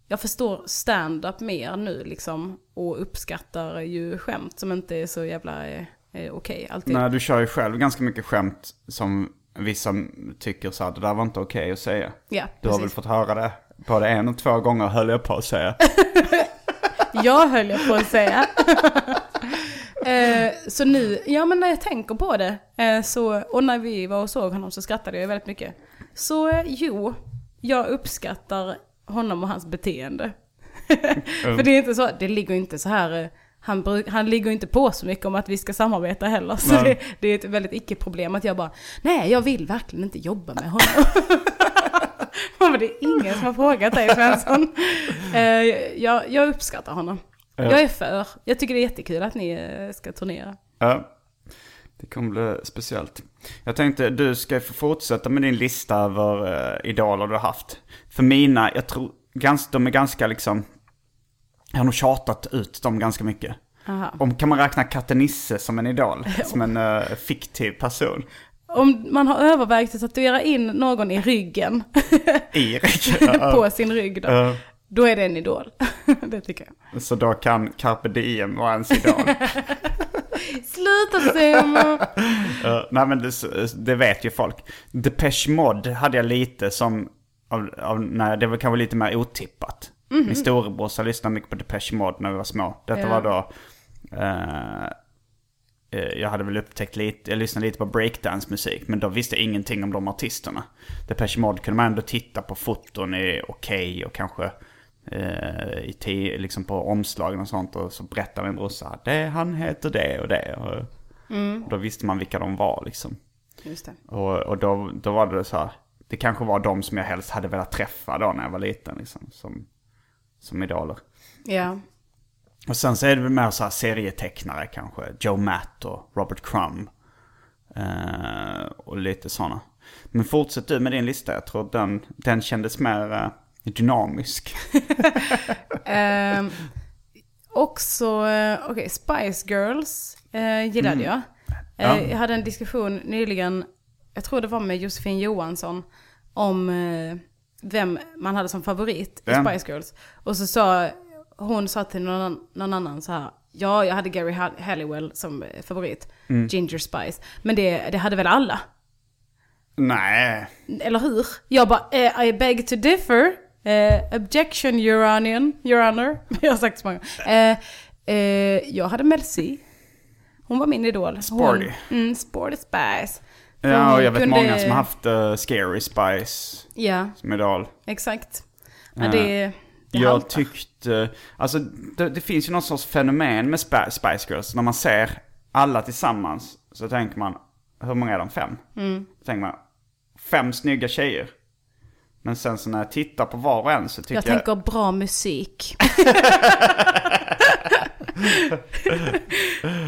jag förstår stand-up mer nu liksom. Och uppskattar ju skämt som inte är så jävla eh, eh, okej alltid. Nej, du kör ju själv ganska mycket skämt som vissa tycker så det där var inte okej att säga. Ja, Du har väl precis. fått höra det både en och två gånger höll jag på att säga. Jag höll jag på att säga. eh, så nu, ja men när jag tänker på det, eh, så, och när vi var och såg honom så skrattade jag väldigt mycket. Så eh, jo, jag uppskattar honom och hans beteende. För det är inte så, det ligger inte så här, eh, han, bruk, han ligger inte på så mycket om att vi ska samarbeta heller. Så det, det är ett väldigt icke-problem att jag bara, nej jag vill verkligen inte jobba med honom. Men det är ingen som har frågat dig Svensson. Eh, jag, jag uppskattar honom. Jag är för. Jag tycker det är jättekul att ni eh, ska turnera. Ja, det kommer bli speciellt. Jag tänkte, du ska få fortsätta med din lista över uh, idoler du har haft. För mina, jag tror, gans, de är ganska liksom, jag har nog tjatat ut dem ganska mycket. Aha. Om, kan man räkna Katte Nisse som en idol? Som en eh, fiktiv person? Om man har övervägt att tatuera in någon i ryggen, I ryggen. på sin rygg då, Ja. då är det en idol. det tycker jag. Så då kan Carpe Diem vara ens idol. Sluta Simon! Uh, nej men det, det vet ju folk. Depeche Mode hade jag lite som, av, av, nej, det var kanske lite mer otippat. Min storebrorsa lyssnade mycket på Depeche Mode när vi var små. Detta Ja. var då, eh, jag hade väl upptäckt lite, jag lyssnade lite på breakdance-musik. Men då visste jag ingenting om de artisterna. Depeche Mode kunde man ändå titta på foton är okej och kanske i te, liksom på omslagen och sånt. Och så berättade min brorsa, det, han heter det och det. Och, Då visste man vilka de var liksom. Just det. Och, och då, då var det så här, det kanske var de som jag helst hade velat träffa då när jag var liten liksom, som, som idoler. Ja. Och sen så är det väl mer så här serietecknare kanske, Joe Matt och Robert Crumb. Eh, och lite sådana. Men fortsätt du med din lista, jag tror den, den kändes mer eh, dynamisk. Ehm, också, eh, okej, Spice Girls eh, gillade jag. Eh, Ja. Jag hade en diskussion nyligen, jag tror det var med Josefin Johansson, om eh, vem man hade som favorit i Ja. Spice Girls. Och så sa, hon sa till någon, någon annan så här, ja jag hade Gary Hall- Halliwell som eh, favorit, Ginger Spice. Men det, det hade väl alla? Nej, Eller hur? Jag bara, eh, I beg to differ. Eh, objection, your. Your honor. Jag har sagt så många eh, eh, Jag hade Mel C. Hon var min idol. Sporty. Hon, mm, sporty Spice. För ja, hon och jag vet kunde- många som har haft eh, Scary Spice Ja, som idol. exakt. Ja, det, det jag haltar. tyckte, alltså det, det finns ju någon sorts fenomen med Sp- Spice Girls. När man ser alla tillsammans så tänker man, hur många är de? Fem? Mm. Tänker man, fem snygga tjejer. Men sen så när jag tittar på var och en så tycker Jag jag... tänker bra musik.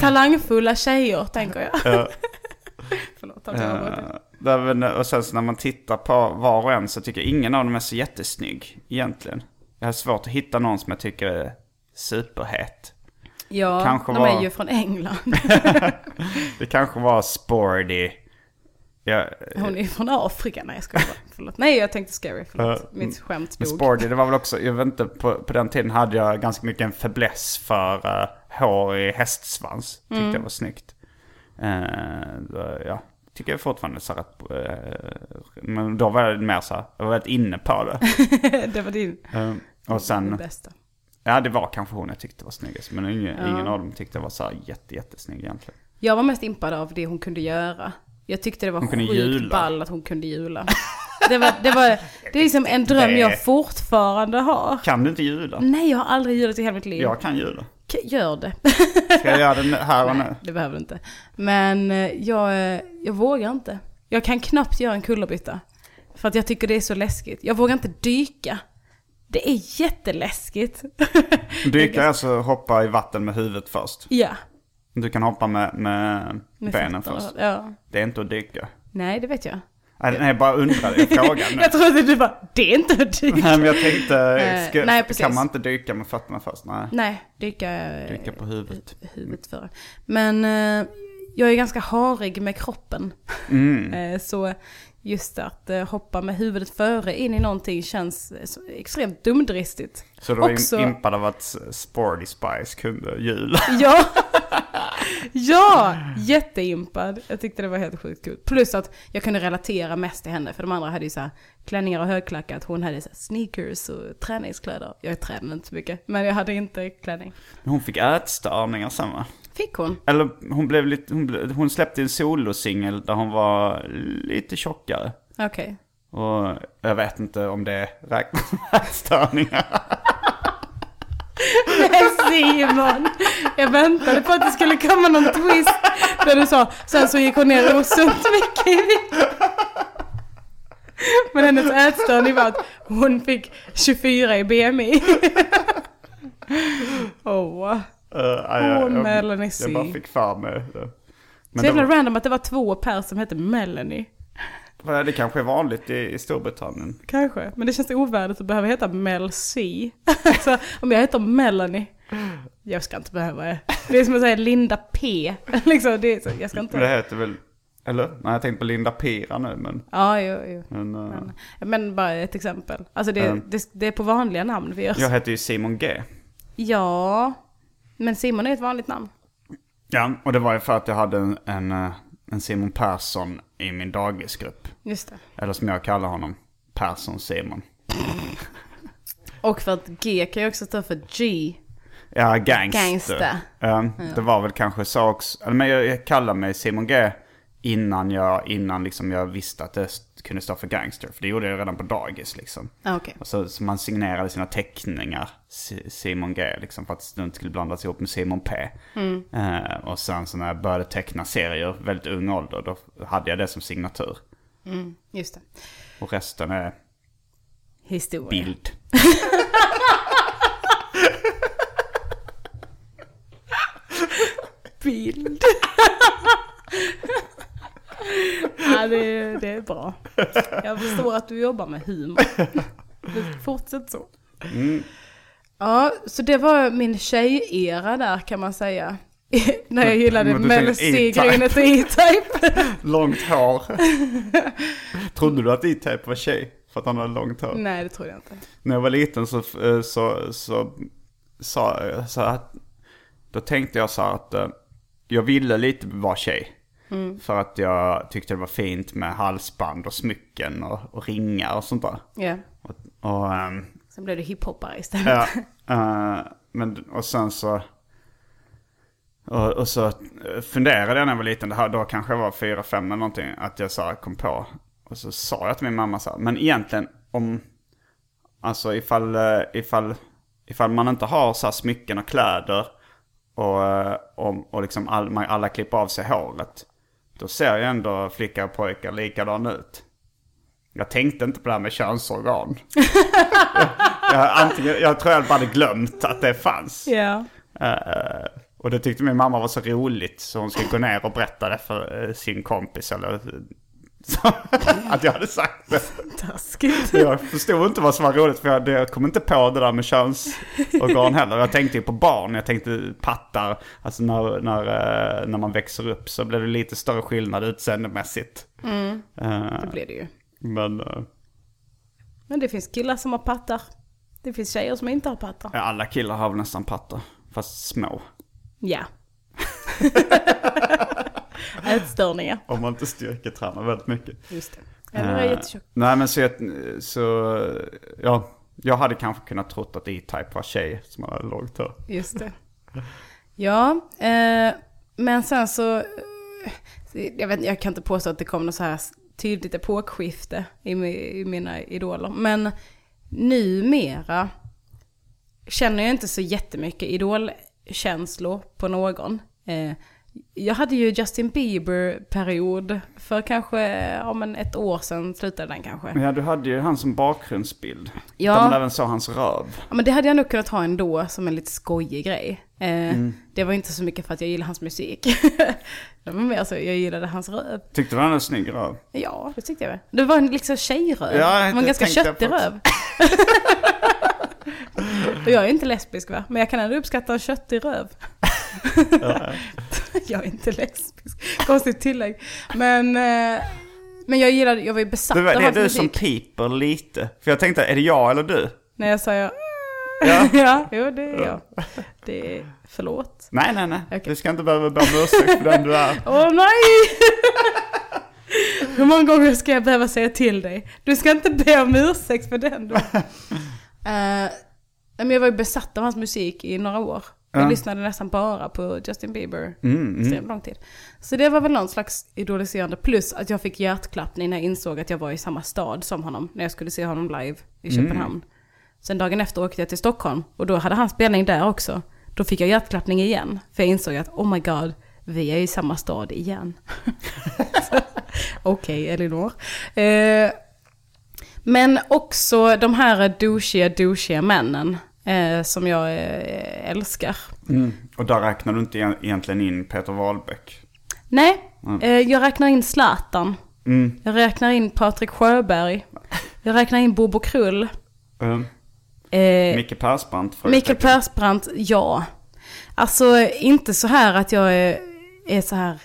Talangfulla tjejer, tänker jag. Förlåt att jag men- och sen så när man tittar på var och en så tycker jag ingen av dem är så jättesnygg egentligen. Jag har svårt att hitta någon som jag tycker är superhet. Ja, kanske de var- är ju från England. Det kanske var Sporty. Jag, Hon är ju från Afrika. Nej, jag skojar. Förlåt. Nej, jag tänkte scary. Förlåt. Ja, Mitt skämt Men dog. Sporty, det var väl också, jag vet inte, på, på den tiden hade jag ganska mycket en fäbless för uh, hår i hästsvans. Tyckte Mm. jag var snyggt. Uh, ja, tycker jag fortfarande så att, uh, men då var jag mer så här, jag var väldigt inne på det. det var din Uh, och det sen, bästa. ja det var kanske hon jag tyckte var snyggast. Men ingen, ingen av dem tyckte jag var så här jätte, jättesnygg egentligen. Jag var mest impad av det hon kunde göra. Jag tyckte det var sjukt ball att hon kunde jula. Det, var, det, var, det är liksom en dröm Nej. jag fortfarande har. Kan du inte jula? Nej, jag har aldrig julat i hela mitt liv. Jag kan jula. Gör det. Ska jag göra det här och nu? Det behöver du inte. Men eh, jag, eh, jag vågar inte. Jag kan knappt göra en kullerbytta. För att jag tycker det är så läskigt. Jag vågar inte dyka. Det är jätteläskigt. Dyka är alltså hoppa i vatten med huvudet först. ja. Du kan hoppa med, med, med benen fötterna. först. Ja. Det är inte att dyka. Nej, det vet jag. Nej, jag bara undrade. Jag frågade nu. Jag trodde du bara, det är inte att dyka. Nej, men jag tänkte, ska, nej, kan man inte dyka med fötterna först? Nej, Nej, dyka, dyka på huvudet. huvudet före. Men eh, jag är ganska harig med kroppen. Mm. Eh, så just att eh, hoppa med huvudet före in i någonting känns extremt dumdristigt. Så du var Också- im- impad av att Sporty Spice kunde jula? Ja! Ja! Jätteimpad. Jag tyckte det var helt sjukt kul. Plus att jag kunde relatera mest till henne. För de andra hade ju så här klänningar och högklackat. Hon hade så sneakers och träningskläder. Jag tränade inte så mycket. Men jag hade inte klänning. Hon fick ätstörningar sen va? Fick hon? Eller hon blev lite, hon, blev, hon släppte en solosingel där hon var lite tjockare. Okej. Och jag vet inte om det räknas som ätstörningar. Men Simon! Jag väntade på att det skulle komma någon twist. Där du sa, sen så gick hon ner osunt mycket i vikt. Men hennes ätstörning var att hon fick 24 i BMI. Åh. Uh, jag, Åh, Melanie C. jag bara fick för mig det. Så Men jävla det, random att det var två per som hette Melanie. Det kanske är vanligt i, i Storbritannien. Kanske. Men det känns ovärdigt att behöva heta Mel C. alltså, om jag heter Melanie. Jag ska inte behöva det. Det är som att säga Linda P. liksom, det så, jag ska Men det inte... heter väl, eller? Nej jag tänkte på Linda Pira nu men. Ja, jo, jo. men uh, Men, men bara ett exempel. Alltså det, Mm. det, det är på vanliga namn vi gör. jag heter ju Simon G. Ja, men Simon är ett vanligt namn. Ja, och det var ju för att jag hade en, en, eh, en Simon Persson i min dagisgrupp. Just det. Eller som jag kallar honom, Persson Simon. Och för att G kan ju också stå för G. Ja, gangster. Gangster. Ja, Det var väl kanske så också. Men jag, jag kallade mig Simon G innan jag, innan liksom jag visste att det kunde stå för gangster. För det gjorde jag redan på dagis liksom. Ah, Okej. Och så, så man signerade sina teckningar, Si- Simon G, liksom, för att det inte skulle blandas ihop med Simon P. Eh, och sen så när jag började teckna serier, väldigt ung ålder, då hade jag det som signatur. Just det. Och resten är Historia. bild. bild. ja, det, det är bra. Jag förstår att du jobbar med humor. Fortsätt så. Ja, så det var min tjejera där kan man säga. När jag gillade Mel C-grynet och E-Type. Långt hår. Trodde du att E-Type var tjej? För att han hade långt hår? Nej, det tror jag inte. När jag var liten så, så, så, så sa jag så att, då tänkte jag så här att eh, jag ville lite vara tjej. För att jag tyckte det var fint med halsband och smycken och, och ringar och sånt där. Ja. Och, och, ehm, Sen blev du hiphoppare istället. ja, eh, men, och sen så... Och, och så funderade jag när jag var liten, det här, då kanske jag var fyra, fem eller någonting, att jag så här kom på. Och så sa jag till min mamma så här, men egentligen om, alltså ifall, eh, ifall, ifall man inte har så här smycken och kläder och, eh, och, och liksom all, alla klipper av sig håret. Då ser ju ändå flickor och pojkar likadana ut. Jag tänkte inte på det här med könsorgan. jag, jag, antingen, jag tror jag bara hade glömt att det fanns. Ja. Eh, och det tyckte min mamma var så roligt så hon skulle gå ner och berätta det för eh, sin kompis eller att jag hade sagt det. Taskigt. Jag förstod inte vad som var roligt för jag, jag kom inte på det där med könsorgan heller. Jag tänkte ju på barn, jag tänkte pattar. Alltså när, när, eh, när man växer upp så blir det lite större skillnad utseendemässigt. Eh, Det blir det ju. men Men det finns killar som har pattar. Det finns tjejer som inte har pattar. ja, alla killar har väl nästan pattar, fast små. Ja. Ätstörningar. Om man inte styrketränar väldigt mycket. Just det. Eller är Eh, jättetjock. Nej men så, jag, så ja, jag hade kanske kunnat trott att E-Type var tjej som hade långt hår. Just det. Ja, eh, men sen så, eh, jag, vet, jag kan inte påstå att det kom något så här tydligt epokskifte i, i mina idoler. Men numera känner jag inte så jättemycket idolkänslor på någon. Eh, Jag hade ju Justin Bieber-period för kanske, ja men ett år sedan slutade den kanske. Ja, du hade ju han som bakgrundsbild. Ja. Där man även såg hans röv. Ja men det hade jag nog kunnat ha ändå som en lite skojig grej. Eh, Det var inte så mycket för att jag gillar hans musik. det var mer så, jag gillade hans röv. Tyckte du han hade snygg röv? Ja, det tyckte jag väl. Det var en liksom tjejröv. Ja, det var en ganska köttig röv. Och jag är inte lesbisk va, men jag kan ändå uppskatta en köttig röv. jag är inte lesbisk. Konstigt tillägg. Men, eh, men jag gillade, jag var ju besatt Det, var, av det är hans du musik. som piper lite. För jag tänkte, är det jag eller du? När jag säger Ja. ja, jo det är jag. Det är, förlåt. Nej, nej, nej. Okej. Du ska inte behöva be om ursäkt för den du är. Åh nej! Hur många gånger ska jag behöva säga till dig? Du ska inte be om ursäkt för den du uh, men Jag var ju besatt av hans musik i några år. Jag Ja. lyssnade nästan bara på Justin Bieber Mm, extremt lång tid. Så det var väl någon slags idoliserande. Plus att jag fick hjärtklappning när jag insåg att jag var i samma stad som honom. När jag skulle se honom live i Mm. Köpenhamn. Sen dagen efter åkte jag till Stockholm. Och då hade han spelning där också. Då fick jag hjärtklappning igen. För jag insåg att oh my god, vi är i samma stad igen. Okej, Elinor. Eh, men också de här douchiga, douchiga männen. Eh, som jag eh, älskar. Mm. Och där räknar du inte egentligen in Peter Wahlbeck. Nej, eh, jag räknar in Zlatan. Jag räknar in Patrik Sjöberg. Jag räknar in Bobo Krull. Mm. Eh, Micke Persbrandt. Mikael Persbrandt, ja. Alltså inte så här att jag är, är så här...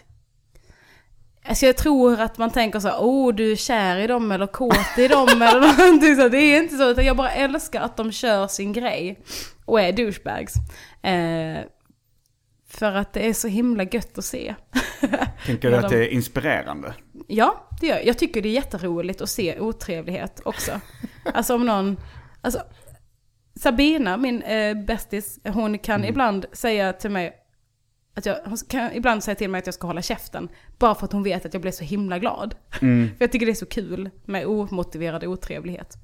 Alltså jag tror att man tänker så oh du är kär i dem eller kåt i dem eller någonting så. Det är inte så, utan jag bara älskar att de kör sin grej och är douchebags. Eh, för att det är så himla gött att se. Tänker du att de- det är inspirerande? Ja, det gör jag. Jag tycker det är jätteroligt att se otrevlighet också. Alltså om någon... Alltså, Sabina, min eh, bästis, hon kan ibland säga till mig att jag, hon kan ibland säga till mig att jag ska hålla käften. Bara för att hon vet att jag blir så himla glad. för jag tycker det är så kul med omotiverad otrevlighet.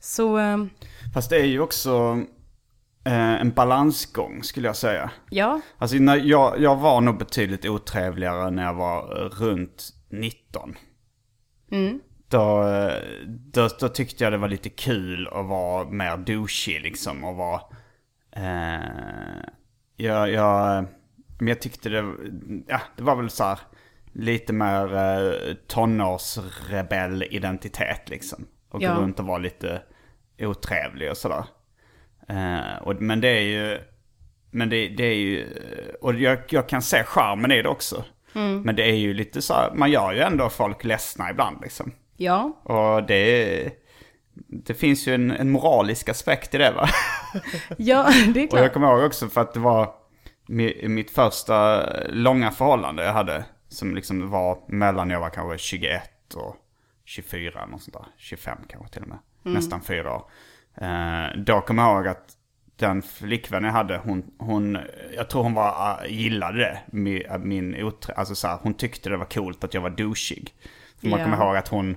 Så, eh, Fast det är ju också eh, en balansgång skulle jag säga. ja. Alltså när jag, jag var nog betydligt otrevligare när jag var runt 19. Då, eh, då, då tyckte jag det var lite kul att vara mer douchig liksom och vara... Eh, jag, jag, men jag tyckte det, ja det var väl så här lite mer eh, tonårsrebell-identitet liksom. Och Ja. gå runt och vara lite otrevlig och sådär. Eh, och, men det är ju, men det, det är ju, och jag, jag kan se charmen i det också. Men det är ju lite så här, man gör ju ändå folk ledsna ibland liksom. Ja, Och det, det finns ju en, en moralisk aspekt i det va. ja det är Och klart. jag kommer ihåg också för att det var mitt första långa förhållande jag hade. Som liksom var mellan jag var kanske 21 och 24, något sånt där. 25 kanske till och med. Nästan fyra år. Eh, då kommer jag ihåg att den flickvän jag hade, hon, hon jag tror hon var, uh, gillade det. Min, min otre, alltså så här, hon tyckte det var coolt att jag var douchig. För man Ja. kommer ihåg att hon,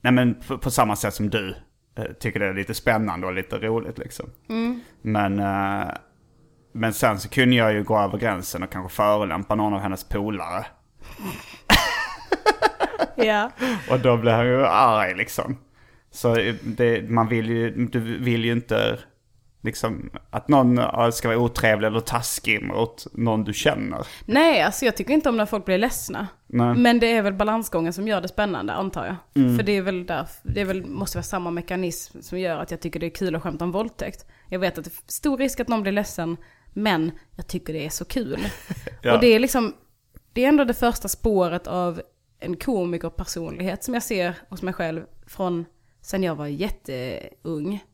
nej men på, på samma sätt som du, eh, tycker det är lite spännande och lite roligt liksom. Men, eh, men sen så kunde jag ju gå över gränsen och kanske förolämpa någon av hennes polare. Ja. Och då blev han ju arg liksom. Så det, man vill ju, du vill ju inte liksom att någon ska vara otrevlig eller taskig mot någon du känner. Nej, alltså jag tycker inte om när folk blir ledsna. Nej. Men det är väl balansgången som gör det spännande, antar jag. För det är väl där, det är väl, måste vara samma mekanism som gör att jag tycker det är kul att skämta om våldtäkt. Jag vet att det är stor risk att någon blir ledsen, men jag tycker det är så kul. Ja. Och det är liksom, det är ändå det första spåret av en komikerpersonlighet som jag ser hos mig själv från sen jag var jätteung.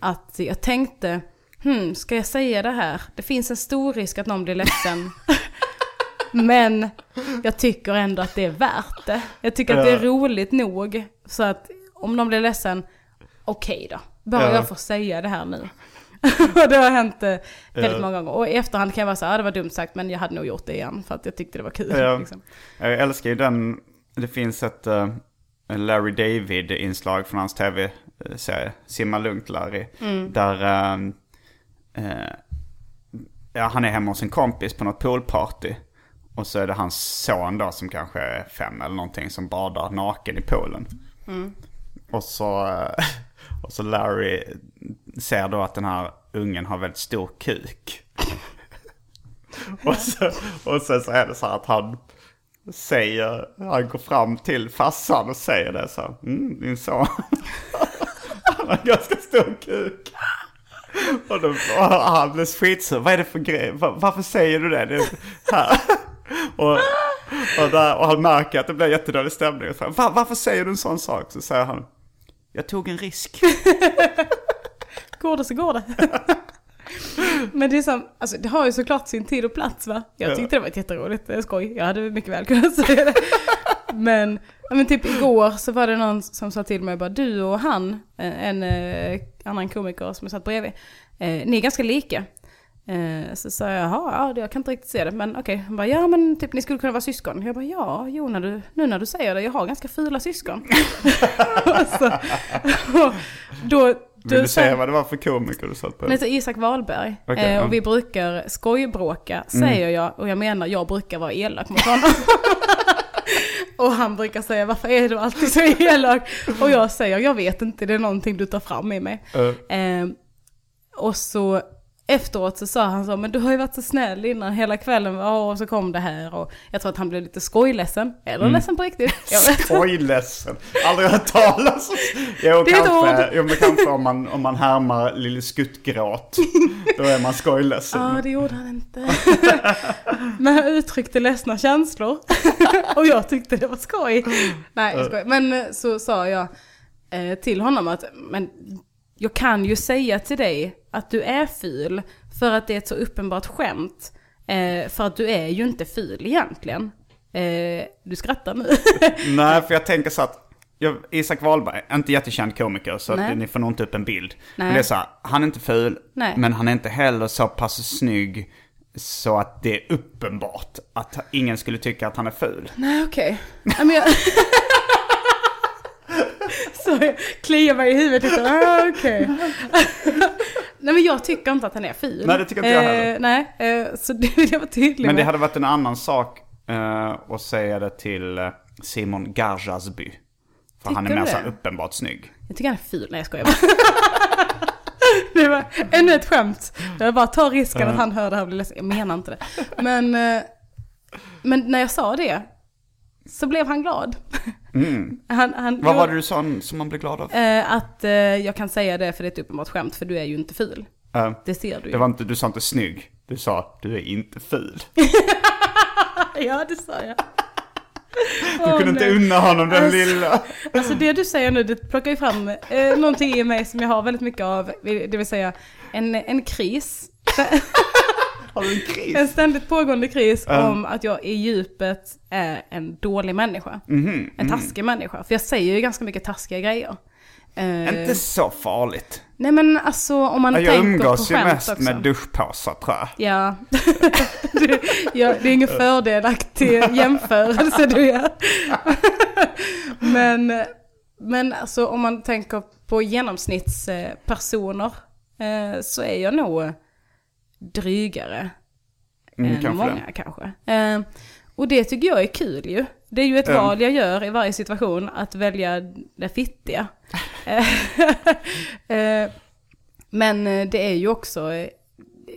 Att jag tänkte, hmm, ska jag säga det här? Det finns en stor risk att någon blir ledsen. Men jag tycker ändå att det är värt det. Jag tycker att det är roligt nog. Så att om någon blir ledsen, okej då. Bara Ja. jag får säga det här nu. och det har hänt eh, väldigt många gånger. Och i efterhand kan jag vara så här, ah, det var dumt sagt men jag hade nog gjort det igen. För att jag tyckte det var kul. Liksom. Jag älskar ju den, det finns ett uh, Larry David-inslag från hans tv-serie, Simma lugnt Larry. Där eh, eh, ja, han är hemma hos en kompis på något poolparty. Och så är det hans son då som kanske är fem eller någonting som badar naken i poolen. Och så, och så Larry ser då att den här ungen har väldigt stor kuk. och, så, och sen så är det så här att han säger, han går fram till farsan och säger det så här, mm, din son. han har ganska stor kuk. Och, då, och han blir skitsur. Vad är det för grej? Va- Varför säger du det? det är här. Och, och, där, och han märker att det blir jättedålig stämning. Och så, Va, varför säger du en sån sak? Så säger han. Jag tog en risk. Går det så går det. Men det är som, alltså det har ju såklart sin tid och plats va? Jag tyckte det var ett jätteroligt eh, skoj. Jag hade mycket väl kunnat säga det. Men, ja, men typ igår så var det någon som sa till mig bara du och han, eh, en eh, annan komiker som jag satt bredvid, eh, ni är ganska lika. Eh, så sa jag, jaha, ja, jag kan inte riktigt se det, men okej. Han bara, ja men typ ni skulle kunna vara syskon. Jag bara, ja, jo när du, nu när du säger det, jag har ganska fula syskon. och så, och då, Vill du säga vad det var för komiker du satt på? han heter Isak Wahlberg. Okej, eh, och vi brukar skojbråka, säger jag. Och jag menar, jag brukar vara elak mot honom. och han brukar säga, varför är du alltid så elak? Och jag säger, jag vet inte, det är någonting du tar fram i mig. Eh, och så efteråt så sa han så, men du har ju varit så snäll innan hela kvällen. Och så kom det här och jag tror att han blev lite skojledsen. Eller ledsen på riktigt. Skojledsen. Aldrig hört talas om. Jo, Det är ett kanske, jo, men kanske om man, om man härmar Lille Skuttgråt. Då är man skojledsen. Ja, det gjorde han inte. Men han uttryckte ledsna känslor. Och jag tyckte det var skoj. Nej, jag skojar. Men så sa jag eh, till honom att men jag kan ju säga till dig att du är ful för att det är ett så uppenbart skämt. Eh, för att du är ju inte ful egentligen. Eh, du skrattar nu. Nej, för jag tänker så att jag, Isak Wahlberg, inte jättekänd komiker så att ni får nog inte upp en bild. Nej. Men det är så här, han är inte ful, Nej. men han är inte heller så pass snygg så att det är uppenbart att ingen skulle tycka att han är ful. Nej, okej. Jag... Så jag kliar mig i huvudet lite. Ah, okej. Nej men jag tycker inte att han är ful. Nej, det tycker inte jag heller. Eh, nej, eh, så det vill jag vara tydlig Men det med. hade varit en annan sak eh, att säga det till eh, Simon Garjasby. För han är Tycker mer så uppenbart snygg. Jag tycker han är ful. Nej jag skojar bara. Det var ännu ett skämt. Jag bara tar risken att han hör det här och blir ledsen. Jag menar inte det. Men, eh, men när jag sa det så blev han glad. Han, han Mm. Vad var det du sa som man blev glad av? Eh, att eh, jag kan säga det för det är ett uppenbart skämt för du är ju inte ful. Eh, Det ser du ju. det var inte, du sa inte snygg. Du sa du är inte ful. Ja det sa jag. Du kunde inte unna honom den Alltså- lilla. Alltså det du säger nu det plockar ju fram eh, någonting i mig som jag har väldigt mycket av. Det vill säga en, en kris. Har du en kris? En ständigt pågående kris Mm. om att jag i djupet är en dålig människa. Mhm, En taskig människa. För jag säger ju ganska mycket taskiga grejer. Eh, Inte så farligt. Nej men alltså om man Jag tänker på umgås ju skämt mest också. med duschpåsar tror jag. Ja. det, ja, det är ingen fördelaktig jämförelse du gör. men, men alltså om man tänker på genomsnittspersoner eh, så är jag nog drygare Mm, än kanske många kanske. Eh, och det tycker jag är kul ju. Det är ju ett Ja. val jag gör i varje situation, att välja det fittiga. Eh, eh, Men det är ju också,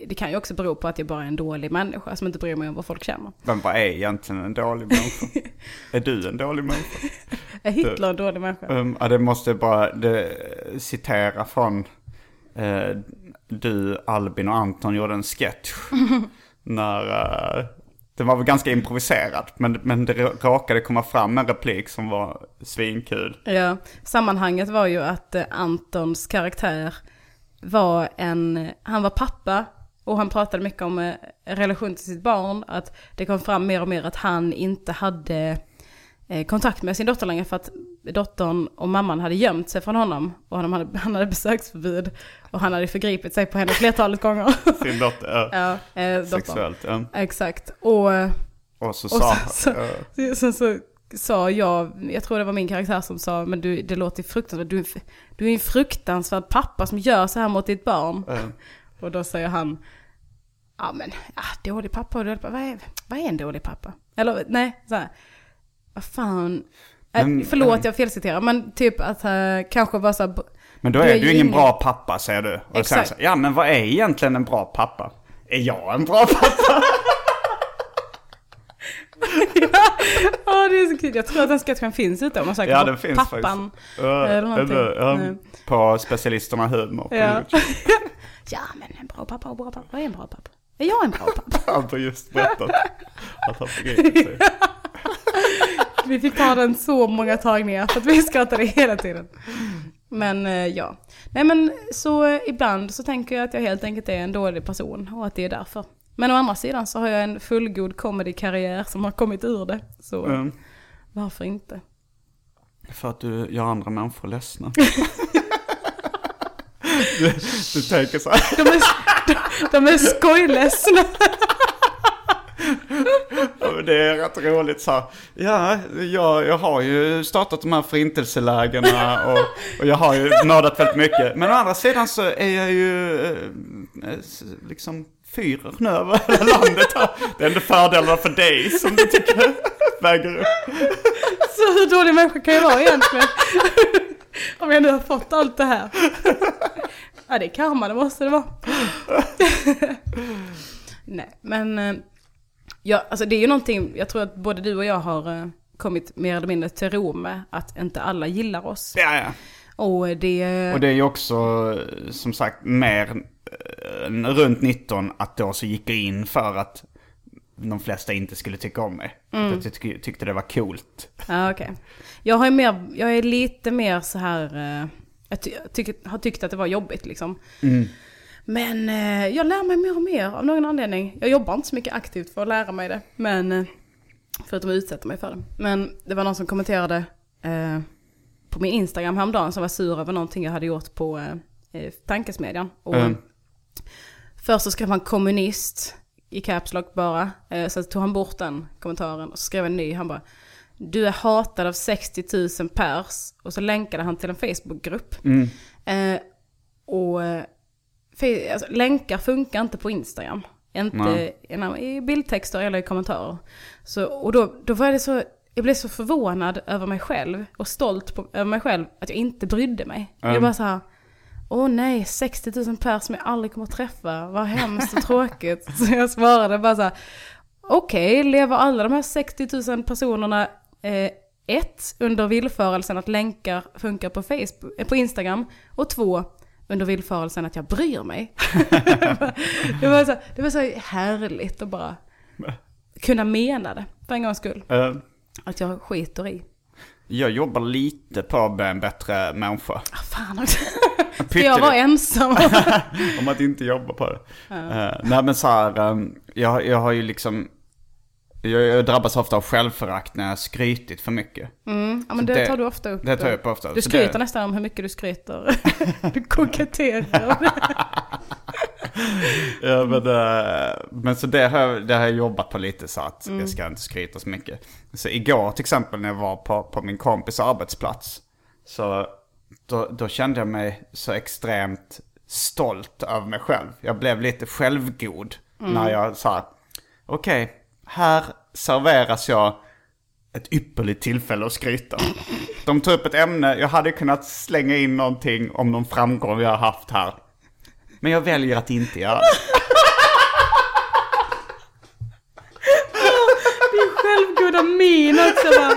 det kan ju också bero på att jag bara är en dålig människa som inte bryr mig om vad folk känner. Men vad är egentligen en dålig människa? är du en dålig människa? Är Hitler en dålig människa? Um, ja, det måste jag bara det, citera från eh, du, Albin och Anton gjorde en sketch. när, eh, det var väl ganska improviserad, men, men det råkade komma fram en replik som var svinkul. Ja, sammanhanget var ju att eh, Antons karaktär var en, han var pappa och han pratade mycket om eh, relation till sitt barn, att det kom fram mer och mer att han inte hade kontakt med sin dotter längre för att dottern och mamman hade gömt sig från honom och han hade, han hade besöksförbud och han hade förgripit sig på henne flertalet gånger. Sin dotter, ja, ja, eh, sexuellt. Ja. Exakt, och Och så och sa så, så, eh, sen så sa jag, jag tror det var min karaktär som sa, men du, det låter fruktansvärt, du, är en- du är en fruktansvärd pappa som gör så här mot ditt barn. eh, Och då säger han, ja men, ja, dålig pappa och dålig pappa. Vad är, vad är en dålig pappa? Eller nej, så här. Vad fan. Äh, Men- förlåt, jag felciterar. Men typ att uh, kanske vara så här, Men då Du är du ingen bra pappa säger du. Och Exakt. så, ja men vad är egentligen en bra pappa? Är jag en bra pappa? Ja, det är så kul. Jag tror att den sketchen finns ute om man söker ja den finns pappan. faktiskt. Ja, eller ja, Nej. På specialisterna humor. Ja. Ja, men en bra pappa och bra pappa. Vad är en bra pappa? Är jag en bra pappa? Han har just berättat att han förgripit sig. Vi fick ta den så många tagningar för att vi skrattade hela tiden. Men eh, ja. Nej men så eh, ibland så tänker jag att jag helt enkelt är en dålig person och att det är därför. Men å andra sidan så har jag en fullgod comedy-karriär som har kommit ur det. Så Mm. varför inte? För att du gör andra människor ledsna. du, du tänker så här. De är, de, de är skojledsna. Det är rätt roligt så här. Ja, jag, jag har ju startat de här förintelselägena och, och jag har ju nördat väldigt mycket. Men å andra sidan så är jag ju eh, eh, liksom fyren nu över hela landet här. Det är ändå fördelarna för dig som du tycker väger upp. Så hur dålig människa kan jag vara egentligen? Om jag nu har fått allt det här. Ja det är karma, det måste det vara. Nej men, eh, ja, alltså det är ju någonting, jag tror att både du och jag har eh, kommit mer eller mindre till ro med att inte alla gillar oss. Ja, ja. Och det... Och det är ju också eh, som sagt mer eh, runt 19 att då så gick jag in för att de flesta inte skulle tycka om mig. Jag tyck, tyckte det var coolt. Ja, okej. Jag, har mer, jag är lite mer så här... eh, Jag ty, har tyckt att det var jobbigt liksom. Men eh, jag lär mig mer och mer av någon anledning. Jag jobbar inte så mycket aktivt för att lära mig det. Men, eh, förutom att utsätta mig för det. Men det var någon som kommenterade eh, på min Instagram häromdagen som var sur över någonting jag hade gjort på eh, eh, tankesmedjan. Och, Mm. Först så skrev han kommunist i caps lock bara. Eh, sen tog han bort den kommentaren och så skrev en ny. Han bara du är hatad av 60 000 pers. Och så länkade han till en Facebookgrupp. Eh, och eh, alltså, länkar funkar inte på Instagram. Inte Nej. i, bildtexter eller i kommentarer. Så, och då, då var det så, jag blev så förvånad över mig själv och stolt på, över mig själv att jag inte brydde mig. Jag Mm. bara så här, åh nej, 60 000 pers som jag aldrig kommer att träffa, vad hemskt och tråkigt. Så jag svarade bara så här, okej, lever alla de här 60 000 personerna eh, ett, under villförelsen att länkar funkar på, Facebook, eh, på Instagram och två, under villförelsen att jag bryr mig. det, var så, det var så härligt att bara kunna mena det för en gångs skull. Eh, Att jag skiter i. Jag jobbar lite på att bli en bättre människa. Ah, fan också. Ska jag vara ensam? Om att inte jobba på det. Eh, nej men så här, ehm, jag, jag har ju liksom, jag, jag drabbas ofta av självförakt när jag skrytit för mycket. Mm, ja, men det, det- tar du ofta upp. det tar jag upp ofta. Du skryter det- nästan om hur mycket du skryter. du koketterar. Ja, men, eh, men så det har, jag- det har jag jobbat på lite så att jag ska inte skryta så mycket. Så igår till exempel när jag var på, på min kompis arbetsplats. Så då, då kände jag mig så extremt stolt över mig själv. Jag blev lite självgod när jag sa okej, här serveras jag ett ypperligt tillfälle att skryta. De tar upp ett ämne, jag hade kunnat slänga in någonting om någon framgång vi har haft här. Men jag väljer att inte göra det. Din självgoda min också bara.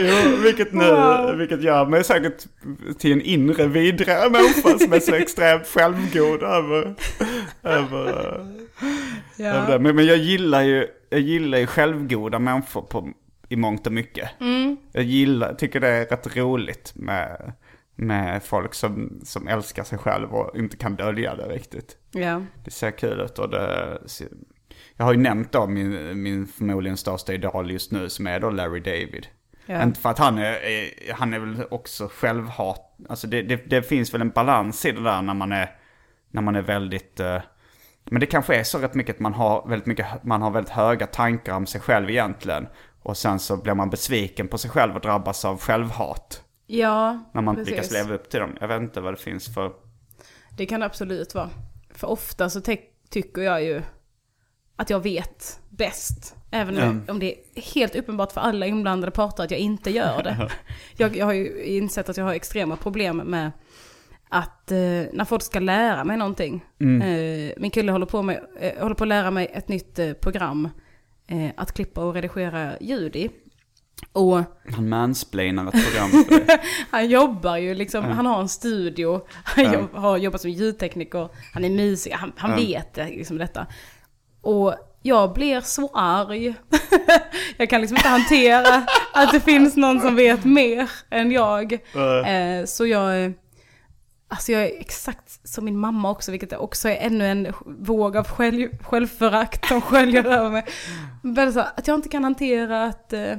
Jo, vilket nu, Wow. vilket gör mig säkert till en inre vidre människa som är så extremt självgod över, över, Ja. över det. Men, men jag gillar ju, jag gillar ju självgoda människor på, i mångt och mycket. Jag gillar, tycker det är rätt roligt med, med folk som, som älskar sig själv och inte kan dölja det riktigt. ja. Det ser kul ut och det... ser- Jag har ju nämnt då min, min förmodligen största idol just nu som är då Larry David. Ja. Inte för att han är, han är väl också självhat. Alltså det, det, det finns väl en balans i det där när man är, när man är väldigt... eh, men det kanske är så rätt mycket att man har väldigt mycket, man har väldigt höga tankar om sig själv egentligen. Och sen så blir man besviken på sig själv och drabbas av självhat. Ja, När man precis. lyckas leva upp till dem. Jag vet inte vad det finns för... Det kan det absolut vara. För ofta så tycker jag ju att jag vet bäst. Även Mm. om det är helt uppenbart för alla inblandade parter att jag inte gör det. jag, jag har ju insett att jag har extrema problem med att eh, när folk ska lära mig någonting. Eh, min kille håller på, med, eh, håller på att lära mig ett nytt eh, program eh, att klippa och redigera ljud i. Och Han mansplainar ett program för dig. han jobbar ju liksom, han har en studio, han Ja. jobb, har jobbat som ljudtekniker, han är musiker, han, han vet det, liksom detta. Och jag blir så arg. jag kan liksom inte hantera att det finns någon som vet mer än jag. Eh, så jag, alltså jag är exakt som min mamma också, vilket också är ännu en våg av själv, självförakt som sköljer över mig. Men så, att jag inte kan hantera att eh,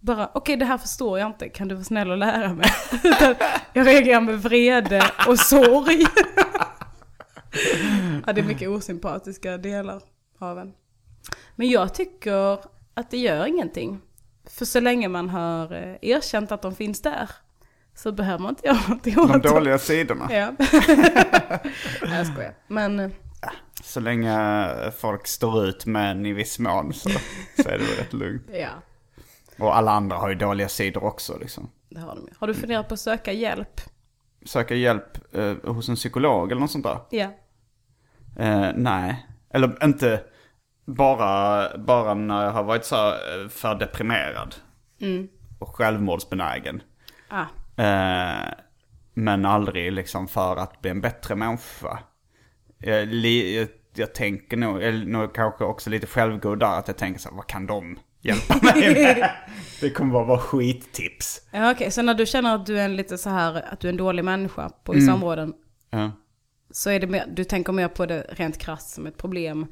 bara, okej det här förstår jag inte, kan du vara snäll och lära mig? Jag reagerar med vrede och sorg. ja, det är mycket osympatiska delar av en. Men jag tycker att det gör ingenting. För så länge man har eh, erkänt att de finns där så behöver man inte göra någonting åt De dem. dåliga sidorna. Ja. Jag skojar. Men eh, Så länge folk står ut med en i viss mån så, så är det rätt lugnt. ja, Och alla andra har ju dåliga sidor också liksom. det har de ju. Har du funderat på att söka hjälp? Söka hjälp eh, hos en psykolog eller något sånt där? Ja. Eh, nej, eller inte bara, bara när jag har varit så eh, för deprimerad. Och självmordsbenägen. Ah, Eh, men aldrig liksom för att bli en bättre människa. Jag, jag, jag tänker nog, nog kanske också lite självgod där, att jag tänker så här, vad kan de hjälpa mig med? Det kommer bara vara skittips. Ja, okej, så när du känner att du är en lite så här, att du är en dålig människa på vissa områden, Ja. så är det mer, du tänker mer på det rent krasst som ett problem.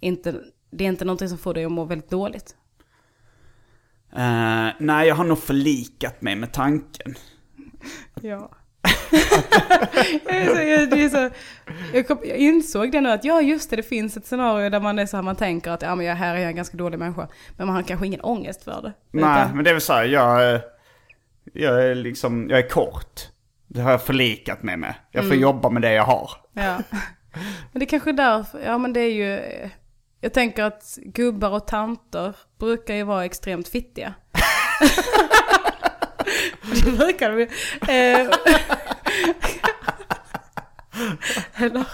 Inte, det är inte någonting som får dig att må väldigt dåligt. Eh, nej, jag har nog förlikat mig med tanken. Ja. jag, så, jag, det är så, jag, kom, jag insåg det nu att ja just det, det finns ett scenario där man är så här, man tänker att ja men jag, här är jag en ganska dålig människa. Men man har kanske ingen ångest för det. Nej, Utan- men det är väl så här, jag, jag är liksom, jag är kort. Det har jag förlikat mig med. Jag får jobba med det jag har. Ja. Men det är kanske är därför, ja men det är ju, jag tänker att gubbar och tanter brukar ju vara extremt fittiga. det brukar de ju. Eh, Eller?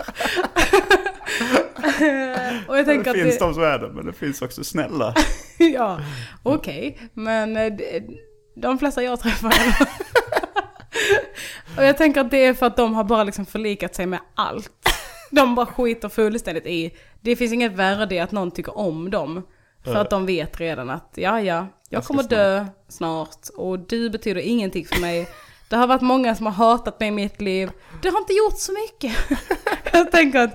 och jag tänker Det att finns det, de som är det, men det finns också snälla. ja, okej. Men eh, de flesta jag träffar Och jag tänker att det är för att de har bara liksom förlikat sig med allt. De bara skiter fullständigt i. Det finns inget värde i att någon tycker om dem. För att de vet redan att ja, ja, jag kommer dö snart och du betyder ingenting för mig. Det har varit många som har hatat mig i mitt liv. Det har inte gjort så mycket. Jag tänker att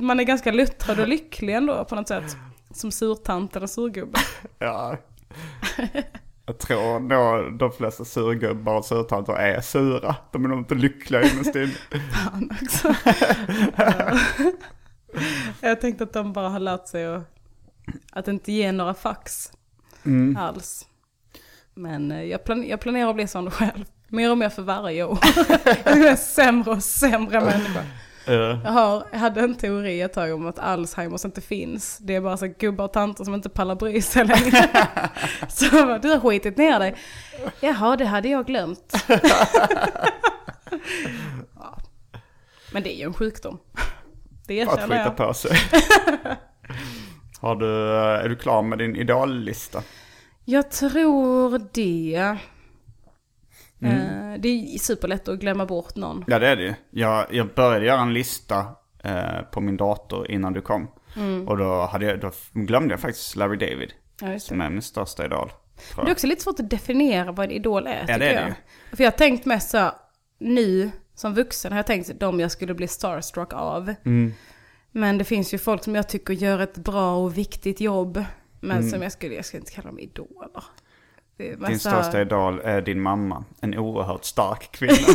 man är ganska luttrad och lycklig ändå på något sätt. Som surtant eller surgubbe. Ja. Jag tror då de flesta surgubbar och surtanter är sura. De är nog inte lyckliga innerst inne. Fan också. Ja. Jag tänkte att de bara har lärt sig att, att inte ge några fax alls. Men eh, jag, plan, jag planerar att bli sån själv. Mer och mer för varje år. Jag är sämre och sämre människa. Jag, har, jag hade en teori ett tag om att Alzheimers inte finns. Det är bara så gubbar och tanter som inte pallar bry sig längre. Så jag bara, du har skitit ner dig. Jaha, det hade jag glömt. Ja. Men det är ju en sjukdom. Det Att erkänner skita jag. på sig. Har du, är du klar med din ideallista? Jag tror det. Mm. Eh, det är superlätt att glömma bort någon. Ja det är det ju. Jag, jag började göra en lista eh, på min dator innan du kom. Och då, hade jag, då glömde jag faktiskt Larry David. Ja. Som är min största idol. Det är också lite svårt att definiera vad en idol är, tycker det är jag. det För jag har tänkt mest så nu som vuxen har jag tänkt de jag skulle bli starstruck av. Mm. Men det finns ju folk som jag tycker gör ett bra och viktigt jobb. Men Mm. som jag skulle, jag ska inte kalla dem idoler. Är Din största idol är din mamma. En oerhört stark kvinna.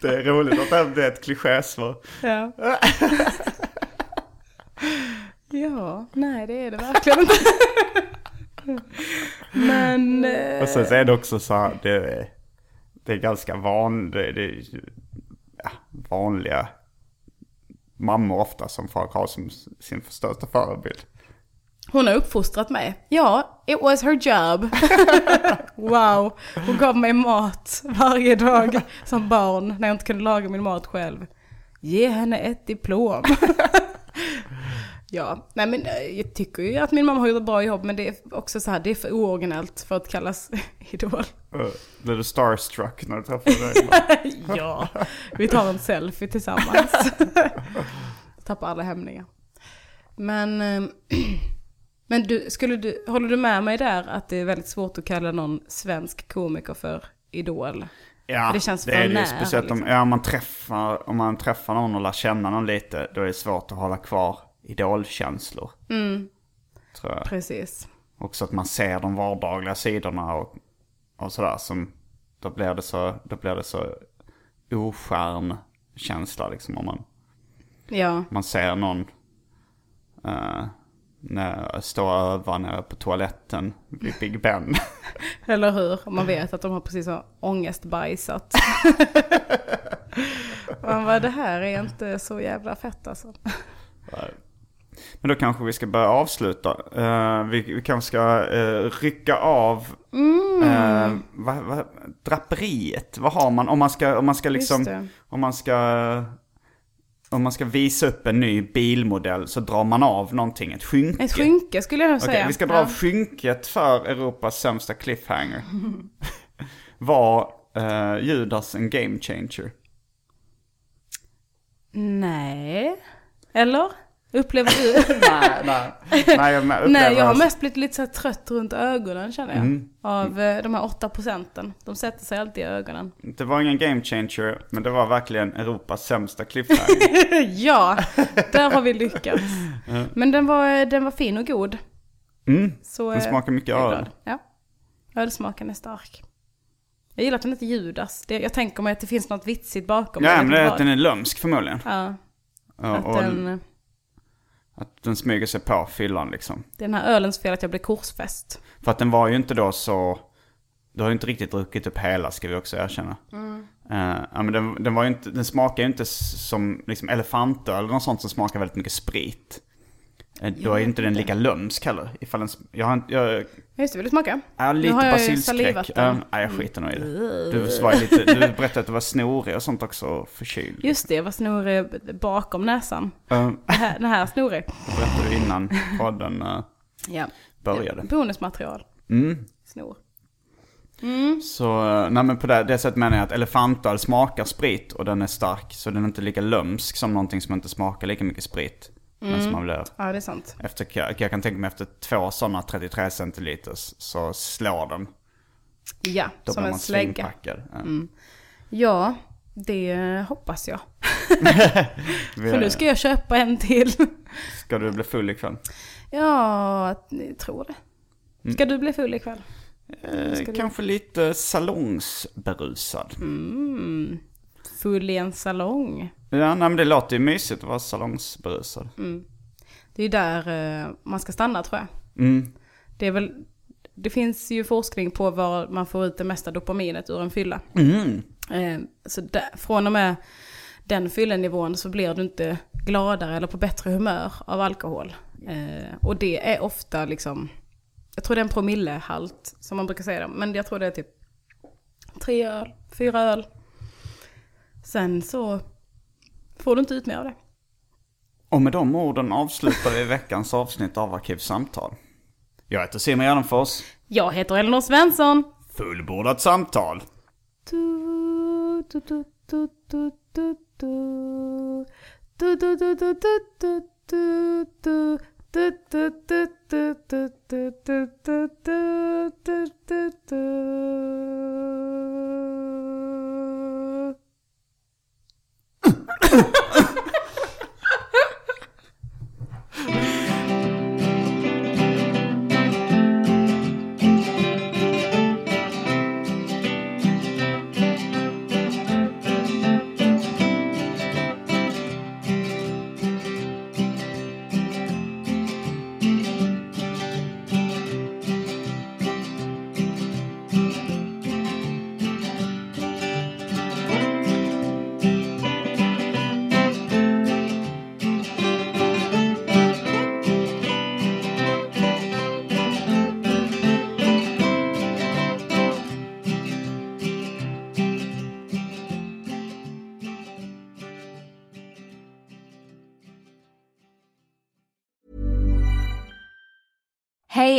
det är roligt att det blir ett klichésvar. Ja. ja, nej det är det verkligen inte. Men... eh, Och sen så är det också så här, det är, det är ganska van, det, det, vanliga mammor ofta som folk har som sin största förebild. Hon har uppfostrat mig. Ja, it was her job. wow, hon gav mig mat varje dag som barn när jag inte kunde laga min mat själv. Ge henne ett diplom. ja, nej men eh, jag tycker ju att min mamma har gjort ett bra jobb men det är också så här, det är för ooriginellt för att kallas idol. Uh, blev du starstruck när du träffade dig? ja, vi tar en selfie tillsammans. Tappar alla hämningar. Men, eh, men du, skulle du, håller du med mig där att det är väldigt svårt att kalla någon svensk komiker för idol? Ja, det känns det är det ju nära, speciellt om, liksom. ja, om, man träffar, om man träffar någon och lär känna någon lite, då är det svårt att hålla kvar idolkänslor. Mm, Tror jag. precis. Också att man ser de vardagliga sidorna och, och sådär som, då blir det så, då blir det så oskärn känsla liksom om man, Ja, man ser någon uh, när, stå och öva nere på toaletten vid Big Ben. eller hur? Man vet att de har precis har ångestbajsat. Man bara, det här är inte så jävla fett alltså. Men då kanske vi ska börja avsluta. Eh, vi, vi kanske ska uh, rycka av eh, vad, vad, draperiet. Vad har man om man ska, om man ska liksom, om man ska, om man ska visa upp en ny bilmodell så drar man av någonting, ett skynke. Ett skynke skulle jag nog säga. vi ska dra Ja. av skynket för Europas sämsta cliffhanger. Var uh, Judas en game changer? Nej. Eller? Upplever du? nej, nej. Nej, jag upplever Nej, jag har mest blivit lite så trött runt ögonen känner jag. Mm. Av eh, de här åtta procenten. De sätter sig alltid i ögonen. Det var ingen game changer, men det var verkligen Europas sämsta cliffhanger. ja, där har vi lyckats. Men den var, den var fin och god. Mm. Så, Den eh, smakar mycket öl. Ja, ölsmaken är stark. Jag gillar att den heter Judas. Det, jag tänker mig att det finns något vitsigt bakom. Ja, men det är att den är lömsk förmodligen. Ja, Ja, att den, att den smyger sig på fyllan liksom. det är den här ölens fel att jag blev korsfäst. För att den var ju inte då så... Du har ju inte riktigt druckit upp hela ska vi också erkänna. Mm. Ja, men den, den, var inte, den smakar ju inte som liksom elefantöl eller något sånt som smakar väldigt mycket sprit. Eh, då är inte den lika lömsk heller. Ifall sm- jag har. Jag, Just det, vill du smaka? Ja, lite basilskräck. Ja, jag skiter nog i det. Du, var lite, du berättade att du var snorig och sånt också, och förkyld. Just det, jag var snorig bakom näsan. Det här, den här snorig. det berättade du innan podden uh, Ja. började. Bonusmaterial. Mm. Snor. Så, uh, nej men på det, det sättet menar jag att elefantöl smakar sprit och den är stark. Så den är inte lika lömsk som någonting som inte smakar lika mycket sprit. Men som man blir, Ja, det är sant. efter, jag kan tänka mig efter två sådana 33 centiliters så slår den. Ja, Då som en slägga. Ja. Ja, det hoppas jag. För nu ska jag köpa en till. Ska du bli full ikväll? Ja, jag tror det. Ska du bli full ikväll? Eh, kanske lite salongsberusad. Mm. Full i en salong. Ja, nej, men det låter ju mysigt att vara salongsberusad. Det är där eh, man ska stanna tror jag. Mm. Det är väl, det finns ju forskning på var man får ut det mesta dopaminet ur en fylla. Mm. Eh, så där, från och med den fyllenivån så blir du inte gladare eller på bättre humör av alkohol. Eh, och det är ofta liksom, jag tror det är en promillehalt som man brukar säga det. Men jag tror det är typ tre öl, fyra öl. Sen så får du inte ut mer av det. Och med de orden avslutar vi veckans avsnitt av Arkivsamtal. Jag heter Simon Gärdenfors. Jag heter Elinor Svensson. Fullbordat samtal. Du, du, du, du, du, du, du. Du, du, du, du, du, du, du, du. Du, du, du, du, du, du, du, du, du,